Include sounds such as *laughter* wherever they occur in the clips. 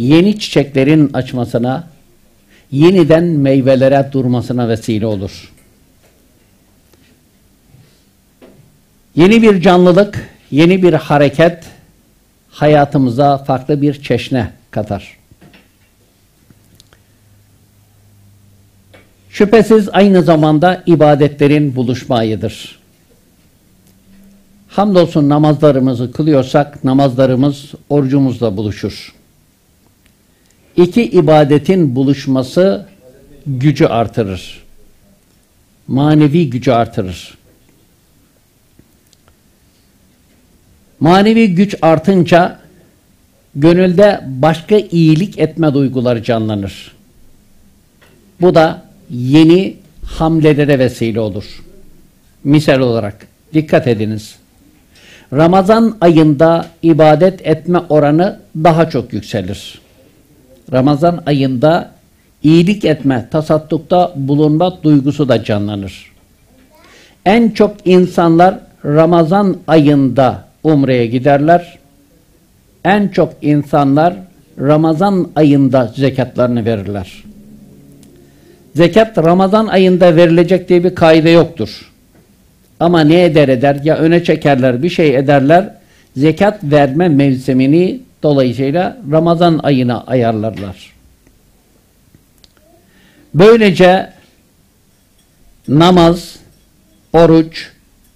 yeni çiçeklerin açmasına, yeniden meyvelere durmasına vesile olur. Yeni bir canlılık, yeni bir hareket hayatımıza farklı bir çeşne katar. Şüphesiz aynı zamanda ibadetlerin buluşma ayıdır. Hamdolsun namazlarımızı kılıyorsak namazlarımız orucumuzla buluşur. İki ibadetin buluşması gücü artırır. Manevi gücü artırır. Manevi güç artınca gönülde başka iyilik etme duyguları canlanır. Bu da yeni hamlelere vesile olur. Misal olarak dikkat ediniz. Ramazan ayında ibadet etme oranı daha çok yükselir. Ramazan ayında iyilik etme, tasaddukta bulunma duygusu da canlanır. En çok insanlar Ramazan ayında umreye giderler. En çok insanlar Ramazan ayında zekatlarını verirler. Zekat Ramazan ayında verilecek diye bir kaide yoktur. Ama ne eder eder ya öne çekerler bir şey ederler zekat verme mevsimini dolayısıyla Ramazan ayına ayarlarlar. Böylece namaz, oruç,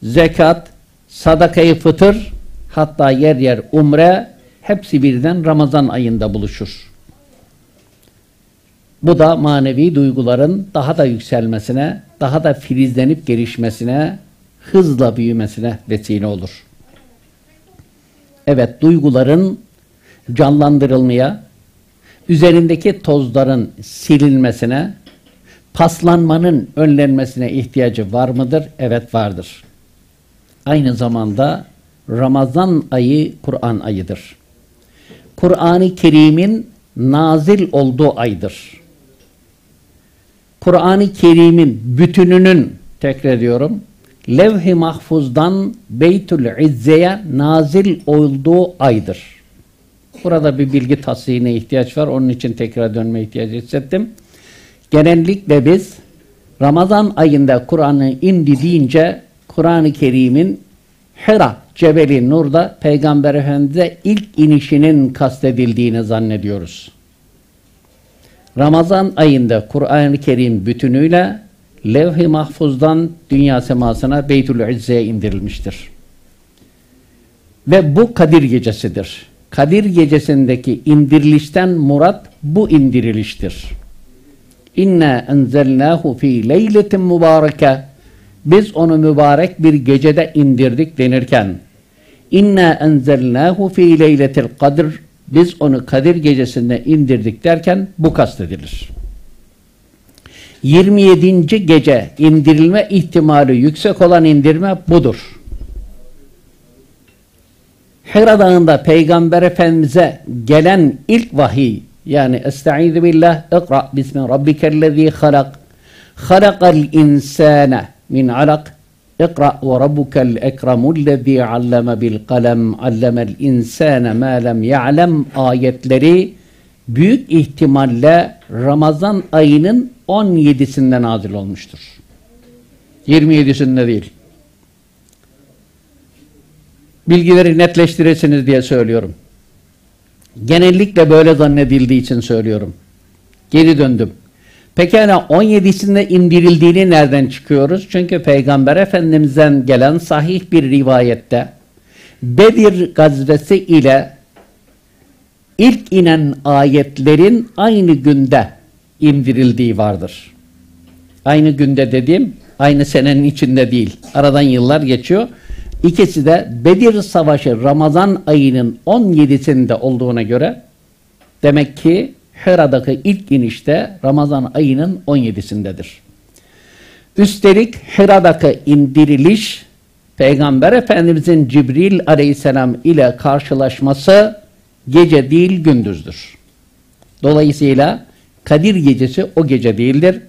zekat, sadakayı fıtır hatta yer yer umre hepsi birden Ramazan ayında buluşur. Bu da manevi duyguların daha da yükselmesine, daha da filizlenip gelişmesine, hızla büyümesine vesile olur. Evet, duyguların canlandırılmaya, üzerindeki tozların silinmesine, paslanmanın önlenmesine ihtiyacı var mıdır? Evet vardır. Aynı zamanda Ramazan ayı Kur'an ayıdır. Kur'an-ı Kerim'in nazil olduğu aydır. Kur'an-ı Kerim'in bütününün tekrar ediyorum levh-i mahfuzdan Beytül İzze'ye nazil olduğu aydır. Burada bir bilgi tasdihine ihtiyaç var. Onun için tekrar dönme ihtiyacı hissettim. Genellikle biz Ramazan ayında Kur'an'ı indi deyince Kur'an-ı Kerim'in Hira Cebeli Nur'da Peygamber Efendimiz'e ilk inişinin kastedildiğini zannediyoruz. Ramazan ayında Kur'an-ı Kerim bütünüyle levh-i mahfuzdan dünya semasına Beytül İzze'ye indirilmiştir. Ve bu Kadir gecesidir. Kadir gecesindeki indirilişten murat bu indiriliştir. İnna enzelnahu fi leyletin mübareke biz onu mübarek bir gecede indirdik denirken İnna enzelnahu fi leyletil kadr biz onu Kadir gecesinde indirdik derken bu kastedilir. 27. gece indirilme ihtimali yüksek olan indirme budur. Hira Dağı'nda Peygamber Efendimiz'e gelen ilk vahiy yani Estaizu billah ikra bismi rabbikellezi halak halakal insane min alak ikra ve rabbukel ekremullezi alleme bil kalem allemel insane ma lem ya'lem ayetleri büyük ihtimalle Ramazan ayının 17'sinde nazil olmuştur. 27'sinde değil. Bilgileri netleştirirsiniz diye söylüyorum. Genellikle böyle zannedildiği için söylüyorum. Geri döndüm. Pekala 17'sinde indirildiğini nereden çıkıyoruz? Çünkü Peygamber Efendimiz'den gelen sahih bir rivayette Bedir gazvesi ile ilk inen ayetlerin aynı günde indirildiği vardır. Aynı günde dediğim aynı senenin içinde değil. Aradan yıllar geçiyor. İkisi de Bedir Savaşı Ramazan ayının 17'sinde olduğuna göre demek ki Hira'daki ilk inişte Ramazan ayının 17'sindedir. Üstelik Hira'daki indiriliş Peygamber Efendimizin Cibril aleyhisselam ile karşılaşması gece değil gündüzdür. Dolayısıyla Kadir gecesi o gece değildir.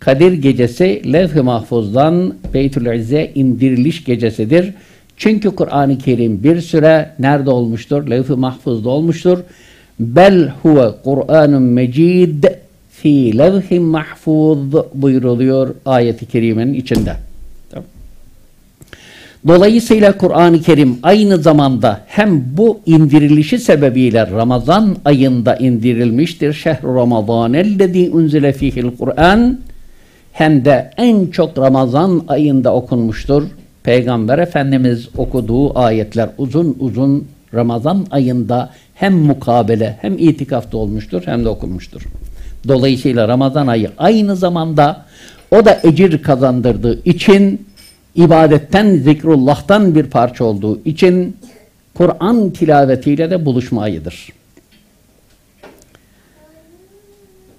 Kadir gecesi levh-i mahfuzdan Beytül İzze indiriliş gecesidir. Çünkü Kur'an-ı Kerim bir süre nerede olmuştur? Levh-i mahfuzda olmuştur. Bel huve Kur'anun mecid fi levhin mahfuz buyuruluyor ayeti kerimenin içinde. Dolayısıyla Kur'an-ı Kerim aynı zamanda hem bu indirilişi sebebiyle Ramazan ayında indirilmiştir. Şehr-i Ramazanellezî unzile fihil Kur'an hem de en çok Ramazan ayında okunmuştur. Peygamber Efendimiz okuduğu ayetler uzun uzun Ramazan ayında hem mukabele hem itikafta olmuştur hem de okunmuştur. Dolayısıyla Ramazan ayı aynı zamanda o da ecir kazandırdığı için ibadetten, zikrullah'tan bir parça olduğu için Kur'an tilavetiyle de buluşma ayıdır.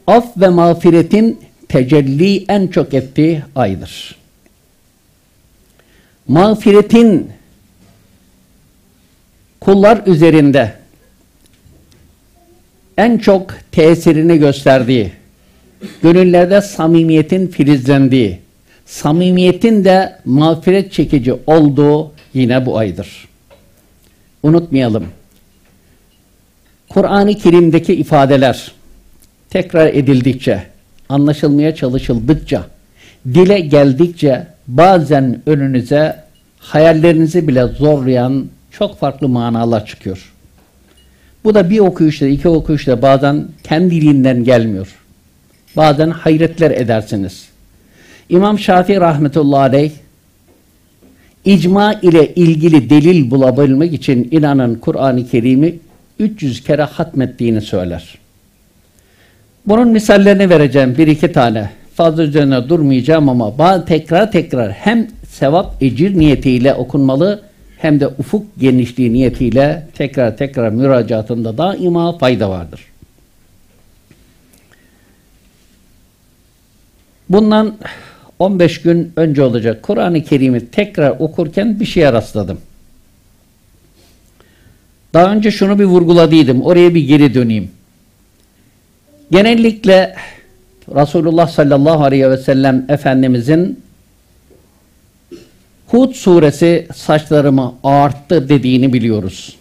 Af ve mağfiretin tecelli en çok ettiği aydır. Mağfiretin kullar üzerinde en çok tesirini gösterdiği, gönüllerde samimiyetin filizlendiği, samimiyetin de mağfiret çekici olduğu yine bu aydır. Unutmayalım. Kur'an-ı Kerim'deki ifadeler tekrar edildikçe, anlaşılmaya çalışıldıkça, dile geldikçe bazen önünüze hayallerinizi bile zorlayan çok farklı manalar çıkıyor. Bu da bir okuyuşta, iki okuyuşta bazen kendiliğinden gelmiyor. Bazen hayretler edersiniz. İmam Şafii rahmetullahi aleyh icma ile ilgili delil bulabilmek için inanın Kur'an-ı Kerim'i 300 kere hatmettiğini söyler. Bunun misallerini vereceğim bir iki tane. Fazla üzerine durmayacağım ama tekrar tekrar hem sevap ecir niyetiyle okunmalı hem de ufuk genişliği niyetiyle tekrar tekrar müracaatında daima fayda vardır. Bundan 15 gün önce olacak Kur'an-ı Kerim'i tekrar okurken bir şeye rastladım. Daha önce şunu bir vurguladıydım. Oraya bir geri döneyim. Genellikle Resulullah sallallahu aleyhi ve sellem Efendimizin Hud suresi saçlarımı ağarttı dediğini biliyoruz.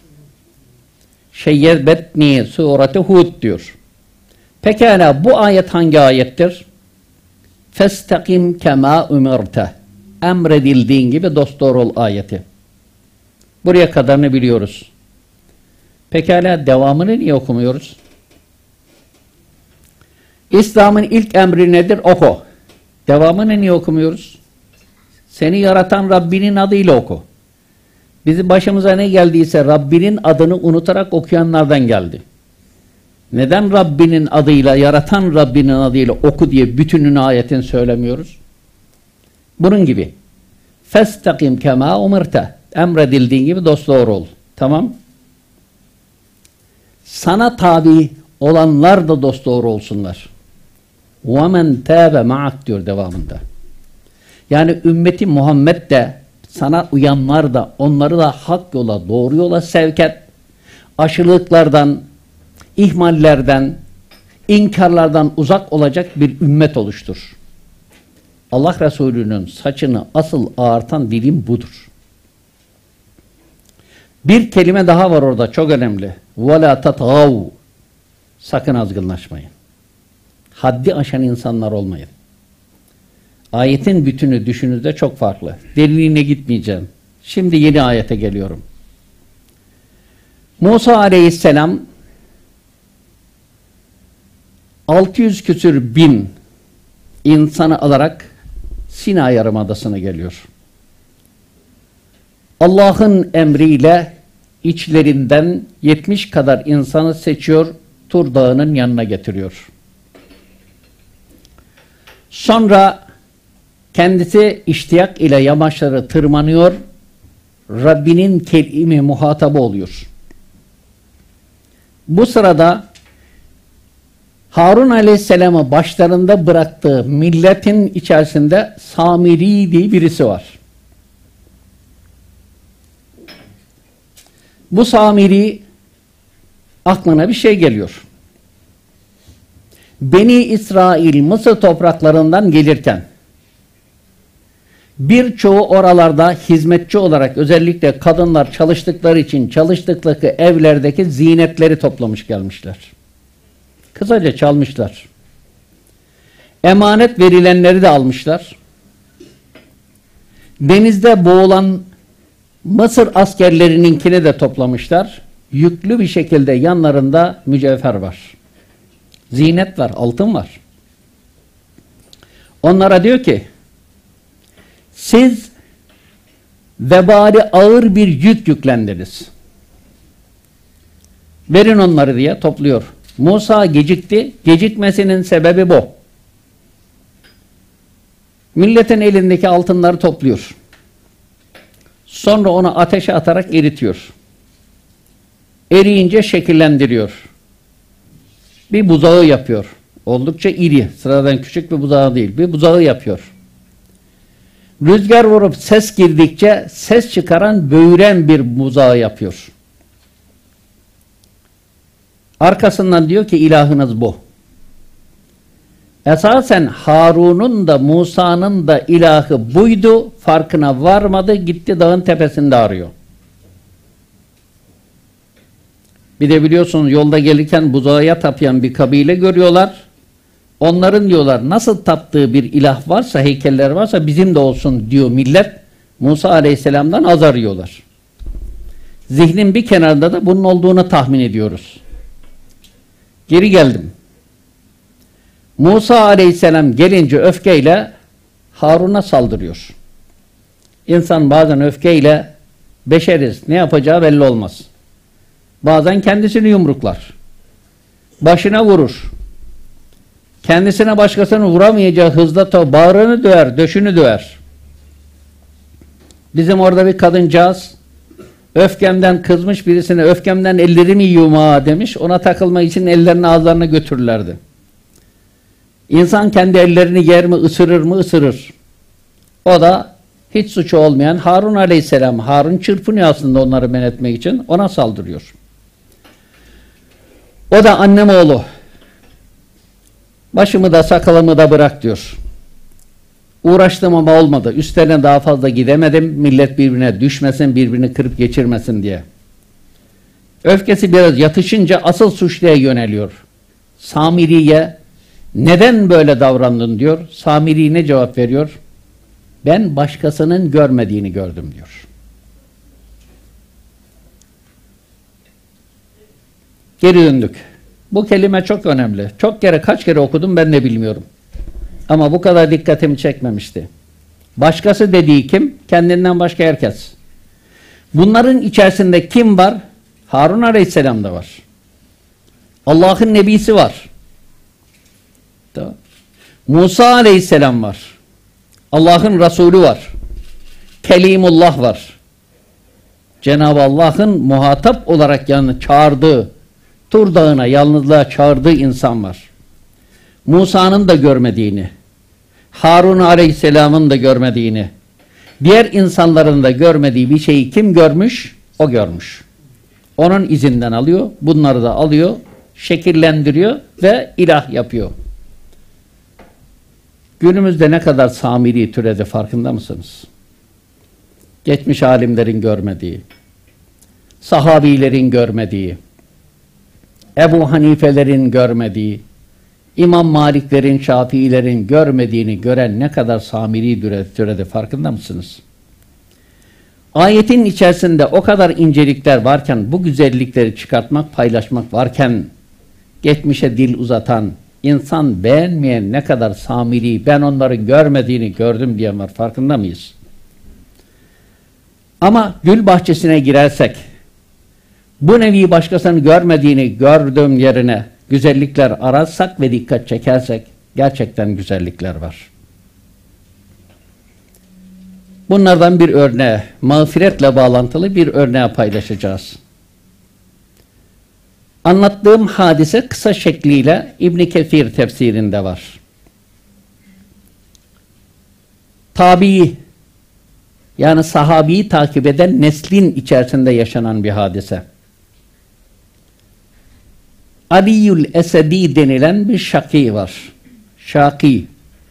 Şeyyerbetni sureti Hud diyor. Pekala bu ayet hangi ayettir? Festakim kema umirte. Emredildiğin gibi dosdoğru ol ayeti. Buraya kadarını biliyoruz. Pekala devamını niye okumuyoruz? İslam'ın ilk emri nedir? Oku. Devamını niye okumuyoruz? Seni yaratan Rabbinin adıyla oku. Bizim başımıza ne geldiyse Rabbinin adını unutarak okuyanlardan geldi. Neden Rabbinin adıyla, yaratan Rabbinin adıyla oku diye bütününü ayetin söylemiyoruz? Bunun gibi. Festakim kema umirte. Emredildiğin gibi dosdoğru ol. Tamam. Sana tabi olanlar da dosdoğru olsunlar. وَمَنْ تَابَ مَعَكْ diyor devamında. Yani ümmeti Muhammed de sana uyanlar da onları da hak yola, doğru yola sevk et. Aşırılıklardan, ihmallerden, inkarlardan uzak olacak bir ümmet oluştur. Allah Resulü'nün saçını asıl ağartan dilim budur. Bir kelime daha var orada çok önemli. وَلَا تَتْغَوْ Sakın azgınlaşmayın. Haddi aşan insanlar olmayın. Ayetin bütünü düşününüzde çok farklı. Derinliğine gitmeyeceğim. Şimdi yeni ayete geliyorum. Musa aleyhisselam 600 küsür bin insanı alarak Sina Yarımadası'na geliyor. Allah'ın emriyle içlerinden 70 kadar insanı seçiyor, Tur Dağı'nın yanına getiriyor. Sonra kendisi iştiyak ile yamaçları tırmanıyor, Rabbinin kelimi muhatabı oluyor. Bu sırada Harun Aleyhisselam'ı başlarında bıraktığı milletin içerisinde Samiri diye birisi var. Bu Samiri aklına bir şey geliyor. Beni İsrail Mısır topraklarından gelirken Birçoğu oralarda hizmetçi olarak özellikle kadınlar çalıştıkları için çalıştıkları evlerdeki zinetleri toplamış gelmişler. Kısaca çalmışlar. Emanet verilenleri de almışlar. Denizde boğulan Mısır askerlerininkini de toplamışlar. Yüklü bir şekilde yanlarında mücevher var. Zinet var, altın var. Onlara diyor ki siz vebali ağır bir yük yüklendiniz. Verin onları diye topluyor. Musa gecikti. Gecikmesinin sebebi bu. Milletin elindeki altınları topluyor. Sonra onu ateşe atarak eritiyor. Eriyince şekillendiriyor. Bir buzağı yapıyor. Oldukça iri, sıradan küçük bir buzağı değil. Bir buzağı yapıyor. Rüzgar vurup ses girdikçe ses çıkaran, böğüren bir buzağı yapıyor. Arkasından diyor ki ilahınız bu. Esasen Harun'un da Musa'nın da ilahı buydu. Farkına varmadı. Gitti dağın tepesinde arıyor. Bir de biliyorsunuz yolda gelirken buzağıya tapayan bir kabile görüyorlar. Onların diyorlar nasıl taptığı bir ilah varsa, heykeller varsa bizim de olsun diyor millet. Musa aleyhisselamdan az arıyorlar. Zihnin bir kenarında da bunun olduğunu tahmin ediyoruz. Geri geldim. Musa aleyhisselam gelince öfkeyle Harun'a saldırıyor. İnsan bazen öfkeyle beşeriz. Ne yapacağı belli olmaz. Bazen kendisini yumruklar. Başına vurur. Kendisine başkasını vuramayacağı hızda bağrını döver, döşünü döver. Bizim orada bir kadıncağız öfkemden kızmış birisine öfkemden ellerimi yuma demiş. Ona takılmak için ellerini ağızlarına götürürlerdi. İnsan kendi ellerini yer mi, ısırır mı, ısırır. O da hiç suçu olmayan Harun aleyhisselam, Harun çırpınıyor aslında onları men etmek için, ona saldırıyor. O da annem oğlu, başımı da sakalımı da bırak diyor. Uğraştım ama olmadı. Üstlerine daha fazla gidemedim. Millet birbirine düşmesin, birbirini kırıp geçirmesin diye. Öfkesi biraz yatışınca asıl suçluya yöneliyor. Samiri'ye neden böyle davrandın diyor. Samiri ne cevap veriyor? Ben başkasının görmediğini gördüm diyor. Geri döndük. Bu kelime çok önemli. Çok kere kaç kere okudum ben de bilmiyorum. Ama bu kadar dikkatimi çekmemişti. Başkası dediği kim? Kendinden başka herkes. Bunların içerisinde kim var? Harun Aleyhisselam da var. Allah'ın nebisi var. Musa Aleyhisselam var. Allah'ın Resulü var. Kelimullah var. Cenab-ı Allah'ın muhatap olarak yani çağırdığı, Tur Dağı'na yalnızlığa çağırdığı insan var. Musa'nın da görmediğini, Harun Aleyhisselam'ın da görmediğini, diğer insanların da görmediği bir şeyi kim görmüş? O görmüş. Onun izinden alıyor, bunları da alıyor, şekillendiriyor ve ilah yapıyor. Günümüzde ne kadar Samiri türedi farkında mısınız? Geçmiş alimlerin görmediği, sahabilerin görmediği, Ebu Hanifelerin görmediği, İmam Maliklerin, Şafiilerin görmediğini gören ne kadar Samiri türedi farkında mısınız? Ayetin içerisinde o kadar incelikler varken, bu güzellikleri çıkartmak, paylaşmak varken, geçmişe dil uzatan, insan beğenmeyen ne kadar samiri, ben onların görmediğini gördüm diyen var. Farkında mıyız? Ama gül bahçesine girersek, bu nevi başkasının görmediğini gördüğüm yerine güzellikler ararsak ve dikkat çekersek gerçekten güzellikler var. Bunlardan bir örneği, mağfiretle bağlantılı bir örneği paylaşacağız. Anlattığım hadise kısa şekliyle İbn Kefir tefsirinde var. Tabii yani sahabiyi takip eden neslin içerisinde yaşanan bir hadise. Aliyül Esedi denilen bir şaki var. Şaki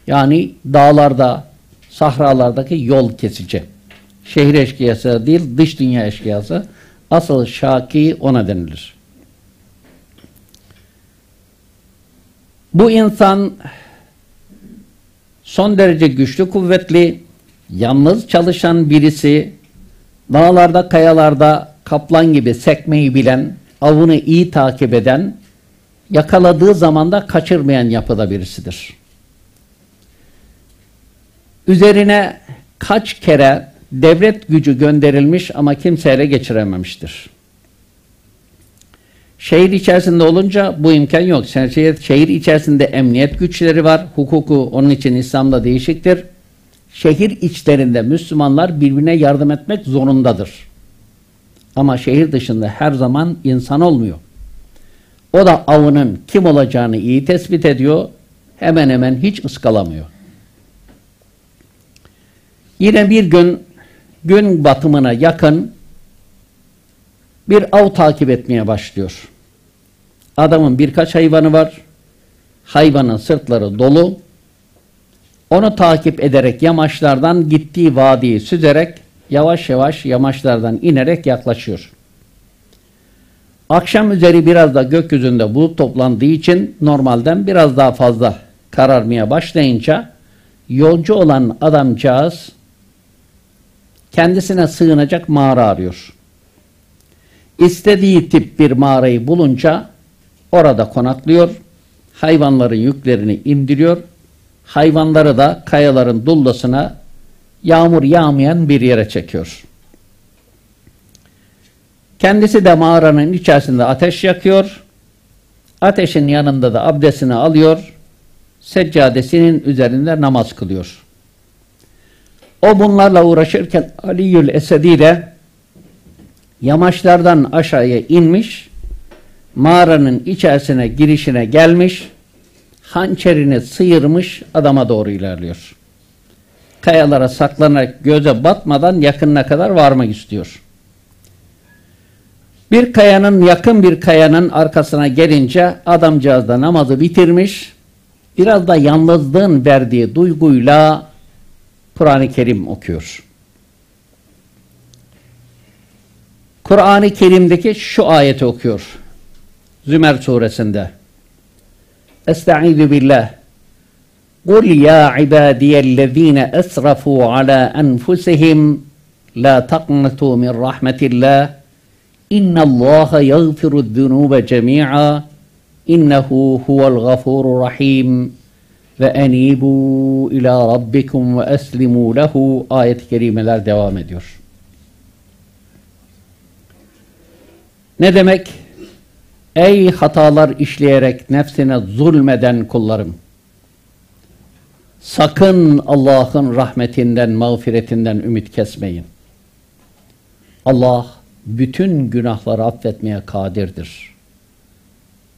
yani dağlarda, Sahralardaki yol kesici. Şehir eşkıyası değil, dış dünya eşkıyası. Asıl şaki ona denilir. Bu insan son derece güçlü, kuvvetli, yalnız çalışan birisi, dağlarda, kayalarda kaplan gibi sekmeyi bilen, avını iyi takip eden, yakaladığı zaman da kaçırmayan yapıda birisidir. Üzerine kaç kere devlet gücü gönderilmiş ama kimse ele geçirememiştir. Şehir içerisinde olunca bu imkan yok. Şehir, şehir içerisinde emniyet güçleri var. Hukuku onun için İslam'da değişiktir. Şehir içlerinde Müslümanlar birbirine yardım etmek zorundadır. Ama şehir dışında her zaman insan olmuyor. O da avının kim olacağını iyi tespit ediyor. Hemen hemen hiç ıskalamıyor. Yine bir gün gün batımına yakın bir av takip etmeye başlıyor. Adamın birkaç hayvanı var. Hayvanın sırtları dolu. Onu takip ederek yamaçlardan gittiği vadiyi süzerek yavaş yavaş yamaçlardan inerek yaklaşıyor. Akşam üzeri biraz da gökyüzünde bulut toplandığı için normalden biraz daha fazla kararmaya başlayınca yolcu olan adamcağız kendisine sığınacak mağara arıyor. İstediği tip bir mağarayı bulunca orada konaklıyor, hayvanların yüklerini indiriyor, hayvanları da kayaların dullasına yağmur yağmayan bir yere çekiyor. Kendisi de mağaranın içerisinde ateş yakıyor, ateşin yanında da abdestini alıyor, seccadesinin üzerinde namaz kılıyor. O bunlarla uğraşırken Aliül Esedi de yamaçlardan aşağıya inmiş, mağaranın içerisine girişine gelmiş, hançerini sıyırmış adama doğru ilerliyor. Kayalara saklanarak göze batmadan yakınına kadar varmak istiyor. Bir kayanın, yakın bir kayanın arkasına gelince adamcağız da namazı bitirmiş, biraz da yalnızlığın verdiği duyguyla Kur'an-ı Kerim okuyor. Kur'an-ı Kerim'deki şu ayeti okuyor. Zümer suresinde. Estaizu billah. قُلْ يَا عِبَادِيَ الَّذ۪ينَ أَسْرَفُوا عَلَى أَنْفُسِهِمْ لَا تَقْنَتُوا مِنْ رَحْمَةِ اللّٰهِ İnna Allah yagfiru zunuba cemi'a innehu huvel gafurur rahim ve enibu ila rabbikum ve eslimu lehu ayet-i kerimeler devam ediyor. Ne demek? Ey hatalar işleyerek nefsine zulmeden kullarım. Sakın Allah'ın rahmetinden, mağfiretinden ümit kesmeyin. Allah bütün günahları affetmeye kadirdir.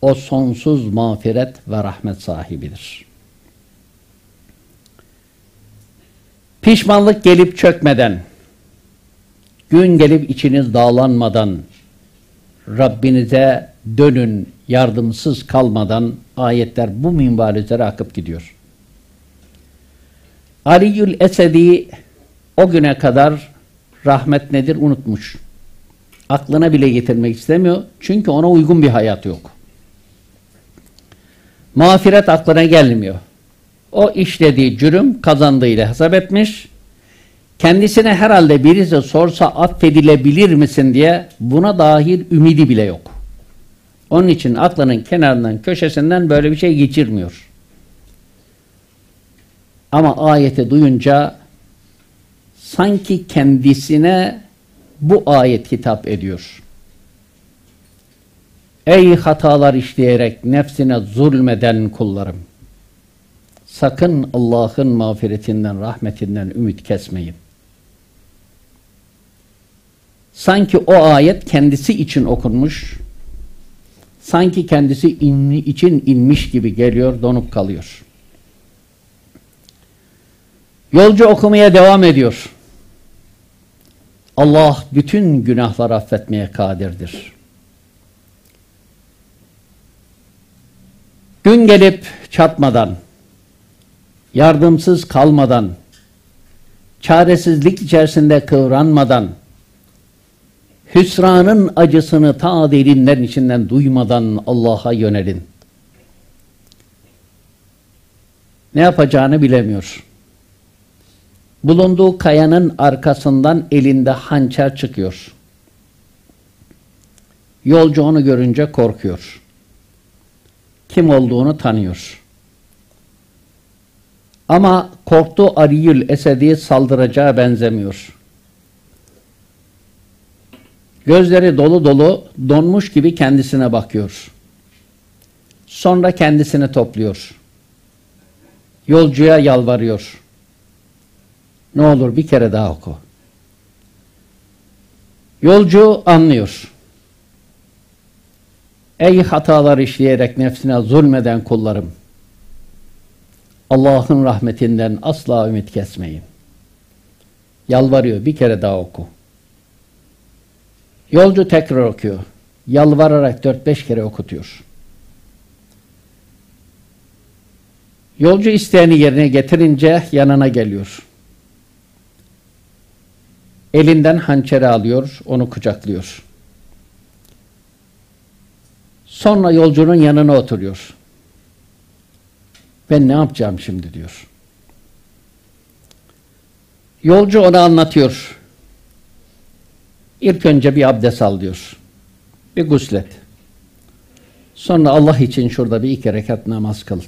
O sonsuz mağfiret ve rahmet sahibidir. Pişmanlık gelip çökmeden, gün gelip içiniz dağlanmadan, Rabbinize dönün yardımsız kalmadan ayetler bu minval üzere akıp gidiyor. Aliül Esedi o güne kadar rahmet nedir unutmuş. Aklına bile getirmek istemiyor. Çünkü ona uygun bir hayat yok. Mağfiret aklına gelmiyor. O işlediği cürüm kazandığıyla hesap etmiş. Kendisine herhalde birisi sorsa affedilebilir misin diye buna dahil ümidi bile yok. Onun için aklının kenarından, köşesinden böyle bir şey geçirmiyor. Ama ayeti duyunca sanki kendisine bu ayet hitap ediyor. Ey hatalar işleyerek nefsine zulmeden kullarım! Sakın Allah'ın mağfiretinden, rahmetinden ümit kesmeyin. Sanki o ayet kendisi için okunmuş, sanki kendisi inni, için inmiş gibi geliyor, donup kalıyor. Yolcu okumaya devam ediyor. Allah bütün günahları affetmeye kadirdir. Gün gelip çatmadan, yardımsız kalmadan, çaresizlik içerisinde kıvranmadan, hüsranın acısını ta derinden içinden duymadan Allah'a yönelin. Ne yapacağını bilemiyor. Bulunduğu kayanın arkasından elinde hançer çıkıyor. Yolcu onu görünce korkuyor. Kim olduğunu tanıyor. Ama korktuğu Ariyül Esed'i saldıracağı benzemiyor. Gözleri dolu dolu donmuş gibi kendisine bakıyor. Sonra kendisini topluyor. Yolcuya yalvarıyor. Ne olur bir kere daha oku. Yolcu anlıyor. Ey hatalar işleyerek nefsine zulmeden kullarım. Allah'ın rahmetinden asla ümit kesmeyin. Yalvarıyor. Bir kere daha oku. Yolcu tekrar okuyor. Yalvararak dört beş kere okutuyor. Yolcu isteğini yerine getirince yanına geliyor. Elinden hançeri alıyor, onu kucaklıyor. Sonra yolcunun yanına oturuyor. Ben ne yapacağım şimdi diyor. Yolcu ona anlatıyor. İlk önce bir abdest al diyor. Bir guslet. Sonra Allah için şurada bir iki rekat namaz kıl.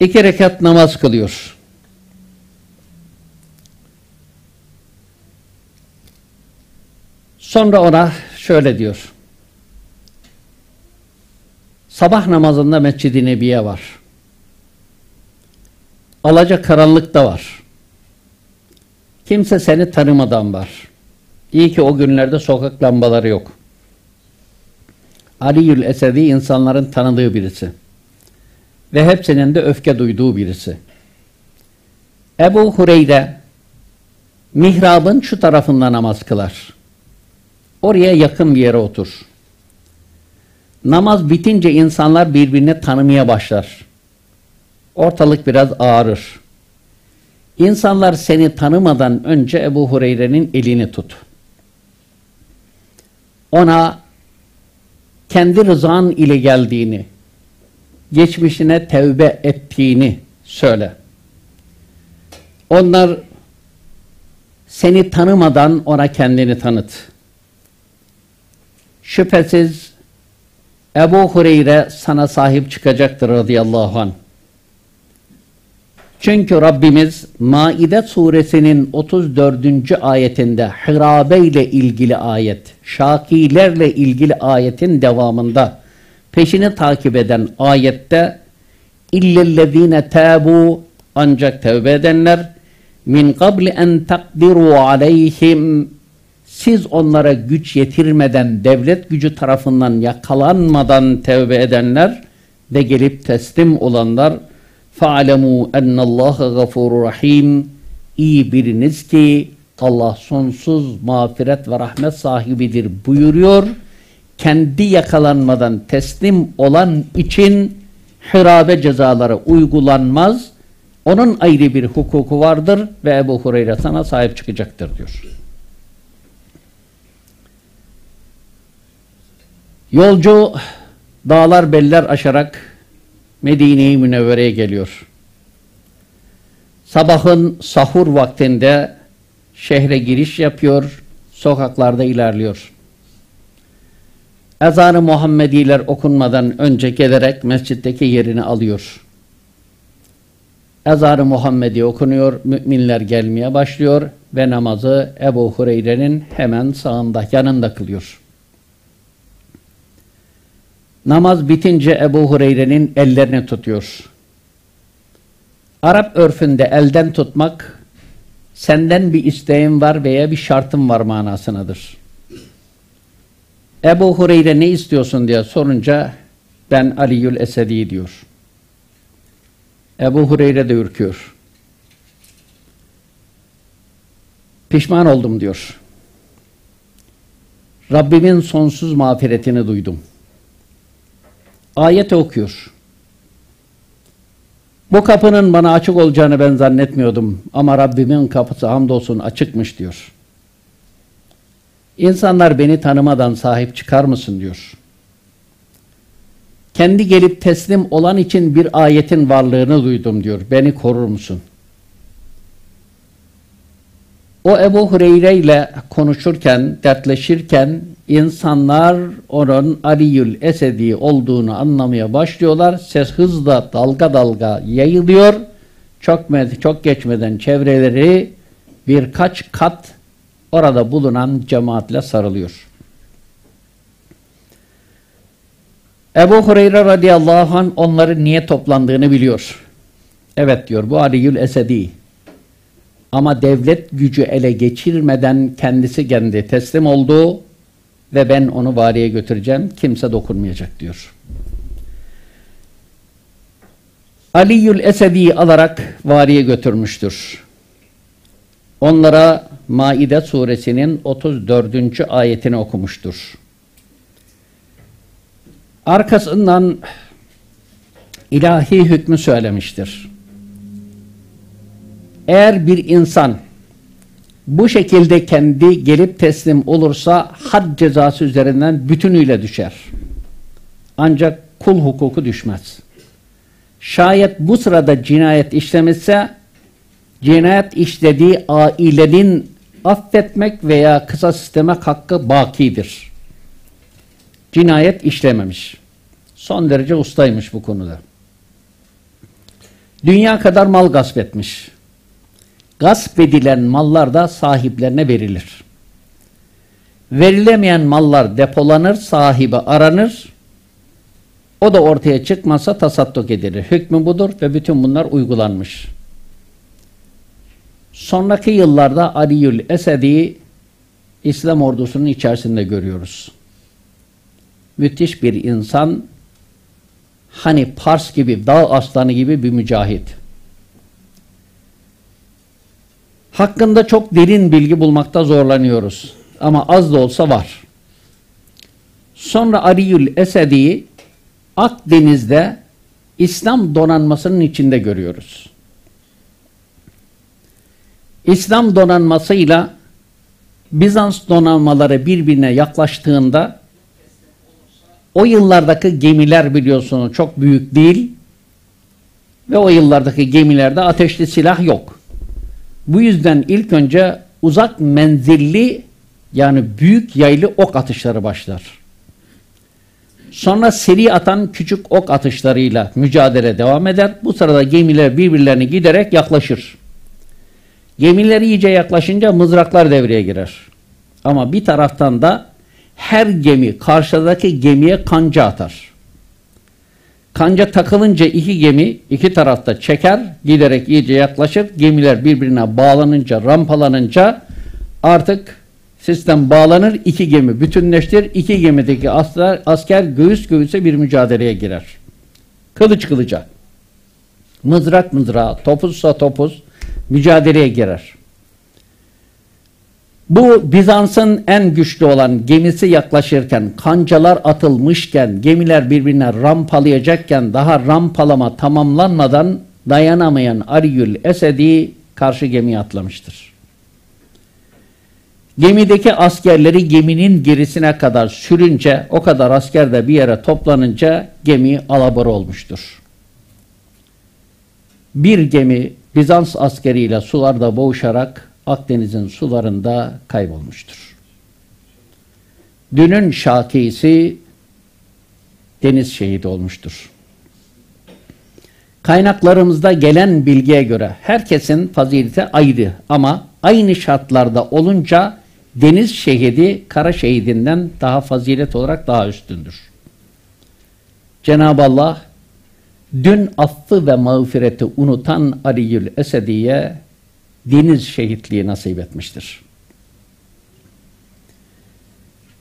İki rekat namaz kılıyor. Sonra ona şöyle diyor. Sabah namazında Mescid-i Nebiye var. Alaca karanlık da var. Kimse seni tanımadan var. İyi ki o günlerde sokak lambaları yok. Aliül Esedi insanların tanıdığı birisi. Ve hepsinin de öfke duyduğu birisi. Ebu Hureyre mihrabın şu tarafında namaz kılar. Oraya yakın bir yere otur. Namaz bitince insanlar birbirini tanımaya başlar. Ortalık biraz ağrır. İnsanlar seni tanımadan önce Ebu Hureyre'nin elini tut. Ona kendi rızan ile geldiğini, geçmişine tevbe ettiğini söyle. Onlar seni tanımadan ona kendini tanıt. Şüphesiz Ebu Hureyre sana sahip çıkacaktır radıyallahu anh. Çünkü Rabbimiz Maide suresinin 34. ayetinde hirabe ile ilgili ayet, şakilerle ilgili ayetin devamında peşini takip eden ayette illellezine tabu ancak tevbe edenler min qabli en takdiru aleyhim siz onlara güç yetirmeden devlet gücü tarafından yakalanmadan tevbe edenler ve gelip teslim olanlar فَعَلَمُوا اَنَّ اللّٰهَ غَفُورُ rahim İyi biriniz ki Allah sonsuz mağfiret ve rahmet sahibidir buyuruyor. Kendi yakalanmadan teslim olan için hirabe cezaları uygulanmaz. Onun ayrı bir hukuku vardır ve Ebu Hureyre sana sahip çıkacaktır diyor. Yolcu dağlar beller aşarak Medine-i Münevvere'ye geliyor. Sabahın sahur vaktinde şehre giriş yapıyor, sokaklarda ilerliyor. Ezanı Muhammediler okunmadan önce gelerek mescitteki yerini alıyor. Ezanı Muhammedi okunuyor, müminler gelmeye başlıyor ve namazı Ebu Hureyre'nin hemen sağında, yanında kılıyor. Namaz bitince Ebu Hureyre'nin ellerini tutuyor. Arap örfünde elden tutmak senden bir isteğin var veya bir şartın var manasınadır. Ebu Hureyre ne istiyorsun diye sorunca ben Aliyül Esedi diyor. Ebu Hureyre de ürküyor. Pişman oldum diyor. Rabbimin sonsuz mağfiretini duydum. Ayet okuyor. Bu kapının bana açık olacağını ben zannetmiyordum ama Rabbimin kapısı hamdolsun açıkmış diyor. İnsanlar beni tanımadan sahip çıkar mısın diyor. Kendi gelip teslim olan için bir ayetin varlığını duydum diyor. Beni korur musun? O Ebu Hureyre ile konuşurken, dertleşirken insanlar onun Aliyül Esedi olduğunu anlamaya başlıyorlar. Ses hızla dalga dalga yayılıyor. Çok, çok geçmeden çevreleri birkaç kat orada bulunan cemaatle sarılıyor. Ebu Hureyre radıyallahu anh onların niye toplandığını biliyor. Evet diyor bu Aliyül Esedi. Ama devlet gücü ele geçirmeden kendisi kendi teslim oldu ve ben onu valiye götüreceğim. Kimse dokunmayacak diyor. Aliyül Esedi alarak valiye götürmüştür. Onlara Maide suresinin 34. ayetini okumuştur. Arkasından ilahi hükmü söylemiştir. Eğer bir insan bu şekilde kendi gelip teslim olursa had cezası üzerinden bütünüyle düşer. Ancak kul hukuku düşmez. Şayet bu sırada cinayet işlemişse cinayet işlediği ailenin affetmek veya kısa sistemek hakkı bakidir. Cinayet işlememiş. Son derece ustaymış bu konuda. Dünya kadar mal gasp etmiş. Gasp edilen mallar da sahiplerine verilir. Verilemeyen mallar depolanır, sahibi aranır. O da ortaya çıkmasa tasadduk edilir. Hükmü budur ve bütün bunlar uygulanmış. Sonraki yıllarda Aliyül Esedi İslam ordusunun içerisinde görüyoruz. Müthiş bir insan, hani Pars gibi, dağ aslanı gibi bir mücahit. Hakkında çok derin bilgi bulmakta zorlanıyoruz. Ama az da olsa var. Sonra Ariyül Esedi'yi Akdeniz'de İslam donanmasının içinde görüyoruz. İslam donanmasıyla Bizans donanmaları birbirine yaklaştığında o yıllardaki gemiler biliyorsunuz çok büyük değil ve o yıllardaki gemilerde ateşli silah yok. Bu yüzden ilk önce uzak menzilli yani büyük yaylı ok atışları başlar. Sonra seri atan küçük ok atışlarıyla mücadele devam eder. Bu sırada gemiler birbirlerine giderek yaklaşır. Gemiler iyice yaklaşınca mızraklar devreye girer. Ama bir taraftan da her gemi karşıdaki gemiye kanca atar. Kanca takılınca iki gemi iki tarafta çeker, giderek iyice yaklaşır. Gemiler birbirine bağlanınca, rampalanınca artık sistem bağlanır. iki gemi bütünleştir. İki gemideki asker, asker göğüs göğüse bir mücadeleye girer. Kılıç kılıca. Mızrak mızrağa, topuzsa topuz mücadeleye girer. Bu Bizans'ın en güçlü olan gemisi yaklaşırken, kancalar atılmışken, gemiler birbirine rampalayacakken daha rampalama tamamlanmadan dayanamayan Ariyül Esedi karşı gemiye atlamıştır. Gemideki askerleri geminin gerisine kadar sürünce, o kadar asker de bir yere toplanınca gemi alabora olmuştur. Bir gemi Bizans askeriyle sularda boğuşarak Akdeniz'in sularında kaybolmuştur. Dünün şakisi deniz şehidi olmuştur. Kaynaklarımızda gelen bilgiye göre herkesin fazileti ayrı ama aynı şartlarda olunca deniz şehidi kara şehidinden daha fazilet olarak daha üstündür. Cenab-ı Allah dün affı ve mağfireti unutan Aliyül Esedi'ye deniz şehitliği nasip etmiştir.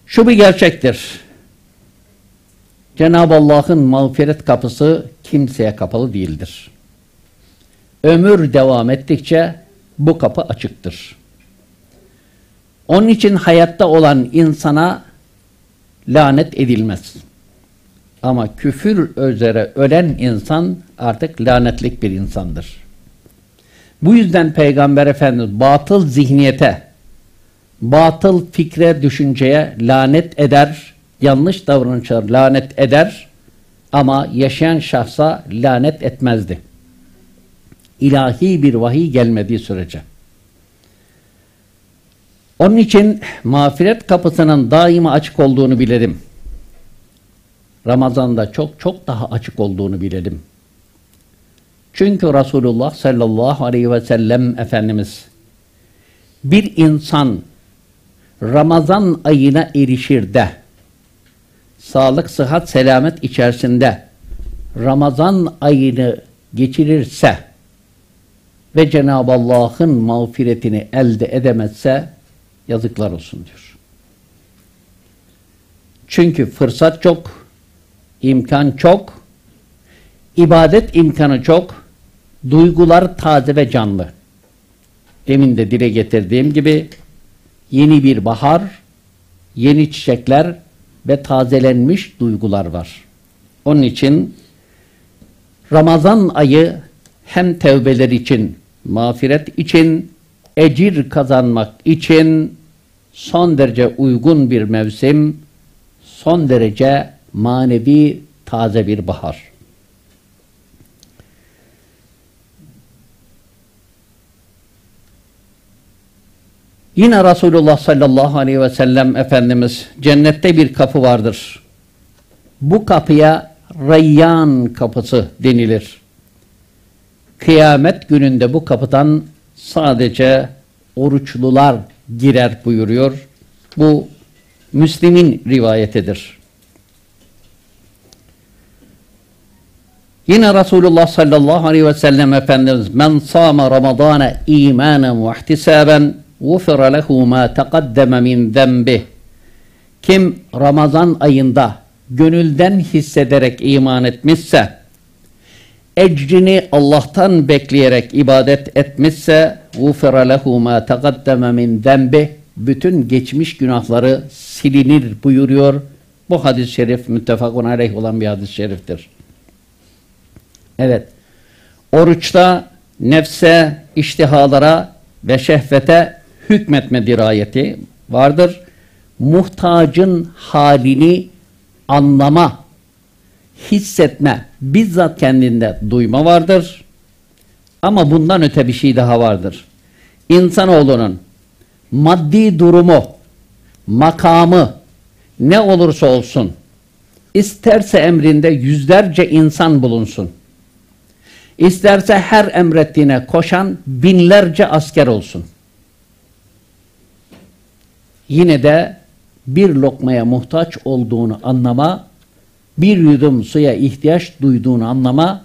Şu bir gerçektir. Cenab-ı Allah'ın mağfiret kapısı kimseye kapalı değildir. Ömür devam ettikçe bu kapı açıktır. Onun için hayatta olan insana lanet edilmez. Ama küfür üzere ölen insan artık lanetlik bir insandır. Bu yüzden Peygamber Efendimiz batıl zihniyete, batıl fikre, düşünceye lanet eder, yanlış davranışlar lanet eder ama yaşayan şahsa lanet etmezdi. İlahi bir vahiy gelmediği sürece. Onun için mağfiret kapısının daima açık olduğunu bilelim. Ramazan'da çok çok daha açık olduğunu bilelim. Çünkü Resulullah sallallahu aleyhi ve sellem Efendimiz bir insan Ramazan ayına erişir de sağlık, sıhhat, selamet içerisinde Ramazan ayını geçirirse ve Cenab-ı Allah'ın mağfiretini elde edemezse yazıklar olsun diyor. Çünkü fırsat çok, imkan çok, ibadet imkanı çok, duygular taze ve canlı. Demin de dile getirdiğim gibi yeni bir bahar, yeni çiçekler ve tazelenmiş duygular var. Onun için Ramazan ayı hem tevbeler için, mağfiret için, ecir kazanmak için son derece uygun bir mevsim, son derece manevi taze bir bahar. Yine Resulullah sallallahu aleyhi ve sellem Efendimiz cennette bir kapı vardır. Bu kapıya Rayyan kapısı denilir. Kıyamet gününde bu kapıdan sadece oruçlular girer buyuruyor. Bu Müslim'in rivayetidir. Yine Resulullah sallallahu aleyhi ve sellem Efendimiz men sâme ramadâne îmânen ve ihtisâben غُفِرَ لَهُ مَا تَقَدَّمَ مِنْ ذَنْبِهِ Kim Ramazan ayında gönülden hissederek iman etmişse, ecrini Allah'tan bekleyerek ibadet etmişse, غُفِرَ لَهُ مَا تَقَدَّمَ مِنْ ذَنْبِهِ Bütün geçmiş günahları silinir buyuruyor. Bu hadis-i şerif müttefakun aleyh olan bir hadis-i şeriftir. Evet, oruçta nefse, iştihalara ve şehvete hükmetme dirayeti vardır. Muhtacın halini anlama, hissetme, bizzat kendinde duyma vardır. Ama bundan öte bir şey daha vardır. İnsanoğlunun maddi durumu, makamı ne olursa olsun, isterse emrinde yüzlerce insan bulunsun. İsterse her emrettiğine koşan binlerce asker olsun yine de bir lokmaya muhtaç olduğunu anlama, bir yudum suya ihtiyaç duyduğunu anlama,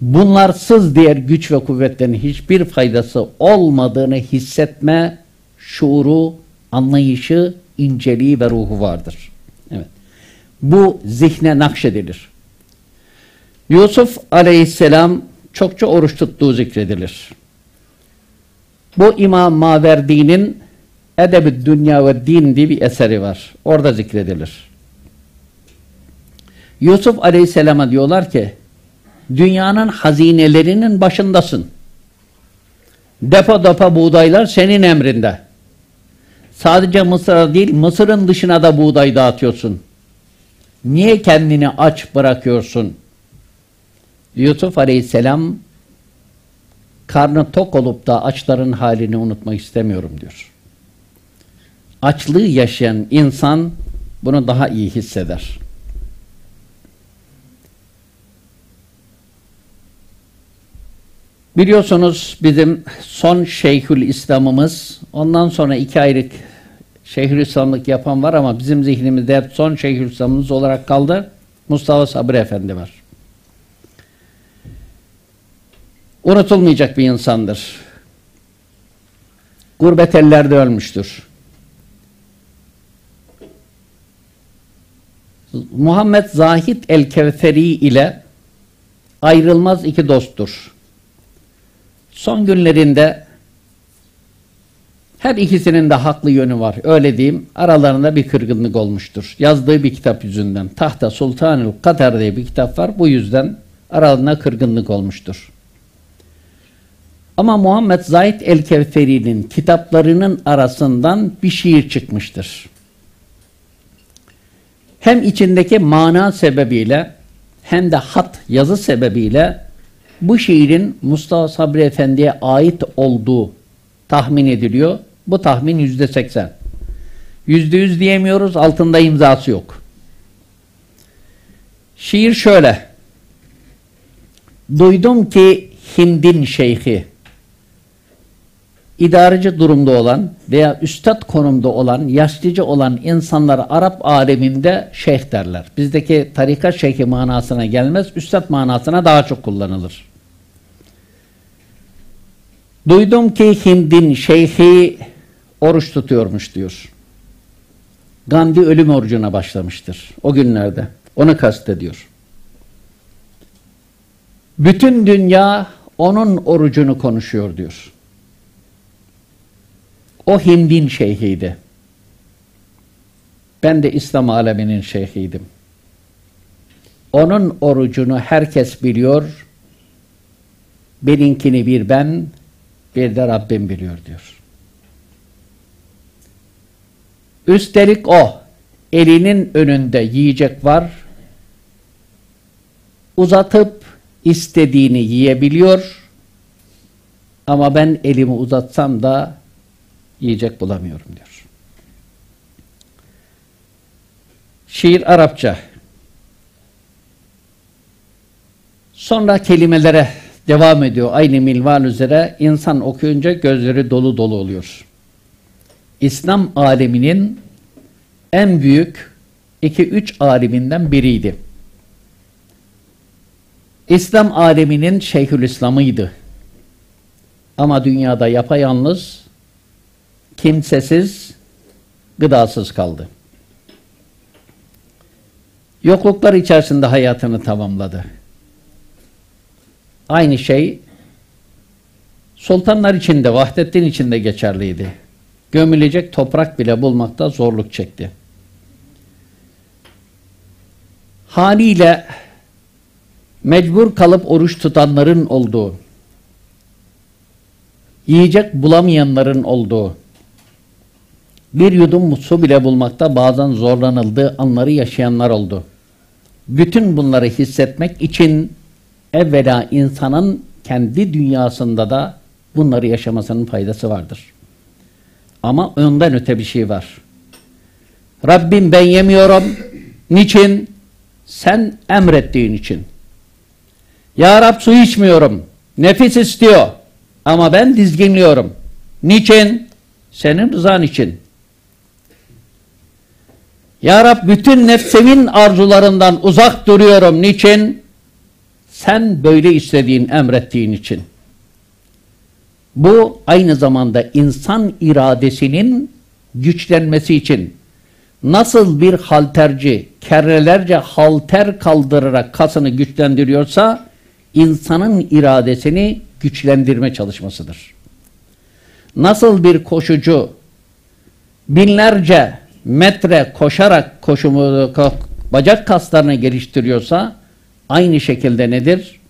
bunlarsız diğer güç ve kuvvetlerin hiçbir faydası olmadığını hissetme, şuuru, anlayışı, inceliği ve ruhu vardır. Evet. Bu zihne nakşedilir. Yusuf aleyhisselam çokça oruç tuttuğu zikredilir. Bu İmam Maverdi'nin Edeb-i Dünya ve Din diye bir eseri var. Orada zikredilir. Yusuf Aleyhisselam'a diyorlar ki dünyanın hazinelerinin başındasın. Depo depo buğdaylar senin emrinde. Sadece Mısır'a değil Mısır'ın dışına da buğday dağıtıyorsun. Niye kendini aç bırakıyorsun? Yusuf Aleyhisselam karnı tok olup da açların halini unutmak istemiyorum diyor açlığı yaşayan insan bunu daha iyi hisseder. Biliyorsunuz bizim son Şeyhül İslam'ımız, ondan sonra iki aylık Şeyhül İslam'lık yapan var ama bizim zihnimizde hep son Şeyhül İslam'ımız olarak kaldı. Mustafa Sabri Efendi var. Unutulmayacak bir insandır. Gurbet ellerde ölmüştür. Muhammed Zahid el-Kevseri ile ayrılmaz iki dosttur. Son günlerinde Her ikisinin de haklı yönü var. Öyle diyeyim. Aralarında bir kırgınlık olmuştur. Yazdığı bir kitap yüzünden. Tahta Sultanül Katar diye bir kitap var. Bu yüzden aralarında kırgınlık olmuştur. Ama Muhammed Zahid el-Kevferi'nin kitaplarının arasından bir şiir çıkmıştır. Hem içindeki mana sebebiyle hem de hat yazı sebebiyle bu şiirin Mustafa Sabri Efendi'ye ait olduğu tahmin ediliyor. Bu tahmin yüzde seksen. Yüzde yüz diyemiyoruz, altında imzası yok. Şiir şöyle. Duydum ki Hind'in şeyhi, idareci durumda olan veya üstad konumda olan, yaşlıca olan insanlara Arap aleminde şeyh derler. Bizdeki tarikat şeyhi manasına gelmez, üstad manasına daha çok kullanılır. Duydum ki Hind'in şeyhi oruç tutuyormuş diyor. Gandhi ölüm orucuna başlamıştır o günlerde. Onu kastediyor. Bütün dünya onun orucunu konuşuyor diyor. O Hind'in şeyhiydi. Ben de İslam aleminin şeyhiydim. Onun orucunu herkes biliyor. Benimkini bir ben, bir de Rabbim biliyor diyor. Üstelik o elinin önünde yiyecek var. Uzatıp istediğini yiyebiliyor. Ama ben elimi uzatsam da yiyecek bulamıyorum diyor. Şiir Arapça. Sonra kelimelere devam ediyor. Aynı milval üzere insan okuyunca gözleri dolu dolu oluyor. İslam aleminin en büyük iki üç aliminden biriydi. İslam aleminin Şeyhülislam'ıydı. Ama dünyada yapayalnız, kimsesiz, gıdasız kaldı. Yokluklar içerisinde hayatını tamamladı. Aynı şey sultanlar için de, Vahdettin için geçerliydi. Gömülecek toprak bile bulmakta zorluk çekti. Haliyle mecbur kalıp oruç tutanların olduğu, yiyecek bulamayanların olduğu, bir yudum su bile bulmakta bazen zorlanıldığı anları yaşayanlar oldu. Bütün bunları hissetmek için evvela insanın kendi dünyasında da bunları yaşamasının faydası vardır. Ama önden öte bir şey var. Rabbim ben yemiyorum. Niçin? Sen emrettiğin için. Ya Rab su içmiyorum. Nefis istiyor. Ama ben dizginliyorum. Niçin? Senin rızan için. Ya Rab bütün nefsimin arzularından uzak duruyorum. Niçin? Sen böyle istediğin, emrettiğin için. Bu aynı zamanda insan iradesinin güçlenmesi için nasıl bir halterci kerrelerce halter kaldırarak kasını güçlendiriyorsa insanın iradesini güçlendirme çalışmasıdır. Nasıl bir koşucu binlerce metre koşarak koşumu, bacak kaslarını geliştiriyorsa aynı şekilde nedir?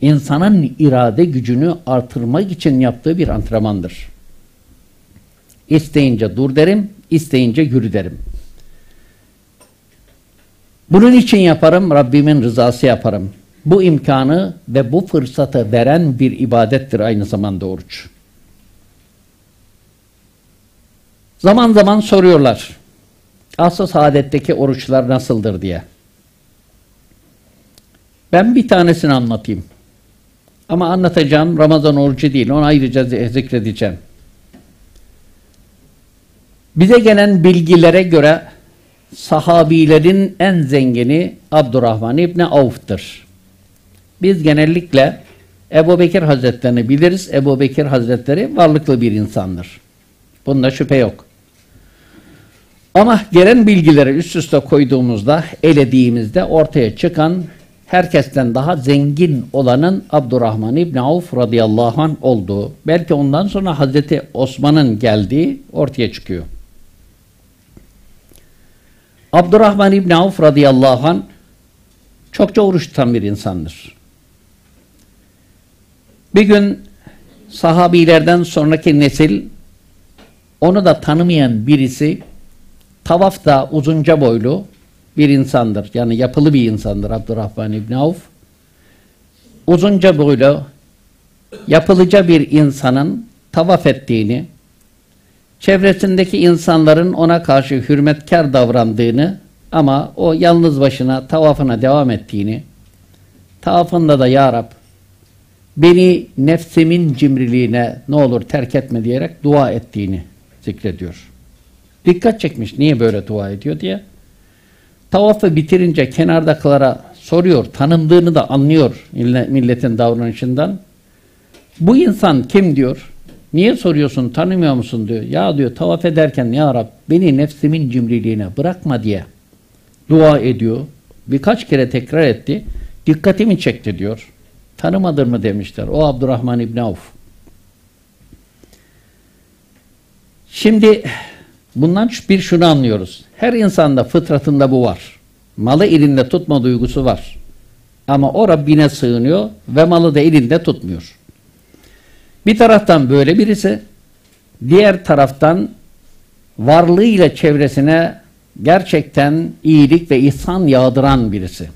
İnsanın irade gücünü artırmak için yaptığı bir antrenmandır. İsteyince dur derim, isteyince yürü derim. Bunun için yaparım, Rabbimin rızası yaparım. Bu imkanı ve bu fırsatı veren bir ibadettir aynı zamanda oruç. Zaman zaman soruyorlar. Asıl saadetteki oruçlar nasıldır diye. Ben bir tanesini anlatayım. Ama anlatacağım Ramazan orucu değil. Onu ayrıca zikredeceğim. Bize gelen bilgilere göre sahabilerin en zengini Abdurrahman İbni Avf'tır. Biz genellikle Ebu Bekir Hazretlerini biliriz. Ebu Bekir Hazretleri varlıklı bir insandır. Bunda şüphe yok. Ama gelen bilgileri üst üste koyduğumuzda, elediğimizde ortaya çıkan herkesten daha zengin olanın Abdurrahman İbni Avf radıyallahu anh olduğu, belki ondan sonra Hazreti Osman'ın geldiği ortaya çıkıyor. Abdurrahman İbni Avf radıyallahu anh çokça oruç tutan bir insandır. Bir gün sahabilerden sonraki nesil onu da tanımayan birisi tavafta uzunca boylu bir insandır. Yani yapılı bir insandır Abdurrahman İbni Avf. Uzunca boylu yapılıca bir insanın tavaf ettiğini, çevresindeki insanların ona karşı hürmetkar davrandığını ama o yalnız başına tavafına devam ettiğini, tavafında da Ya Rab, beni nefsimin cimriliğine ne olur terk etme diyerek dua ettiğini zikrediyor. Dikkat çekmiş niye böyle dua ediyor diye. Tavafı bitirince kenardakilara soruyor, tanındığını da anlıyor milletin davranışından. Bu insan kim diyor? Niye soruyorsun, tanımıyor musun diyor. Ya diyor tavaf ederken ya Rab beni nefsimin cimriliğine bırakma diye dua ediyor. Birkaç kere tekrar etti. Dikkatimi çekti diyor. Tanımadır mı demişler. O Abdurrahman İbni Avf. Şimdi bundan bir şunu anlıyoruz. Her insanda fıtratında bu var. Malı elinde tutma duygusu var. Ama o Rabbine sığınıyor ve malı da elinde tutmuyor. Bir taraftan böyle birisi, diğer taraftan varlığıyla çevresine gerçekten iyilik ve ihsan yağdıran birisi.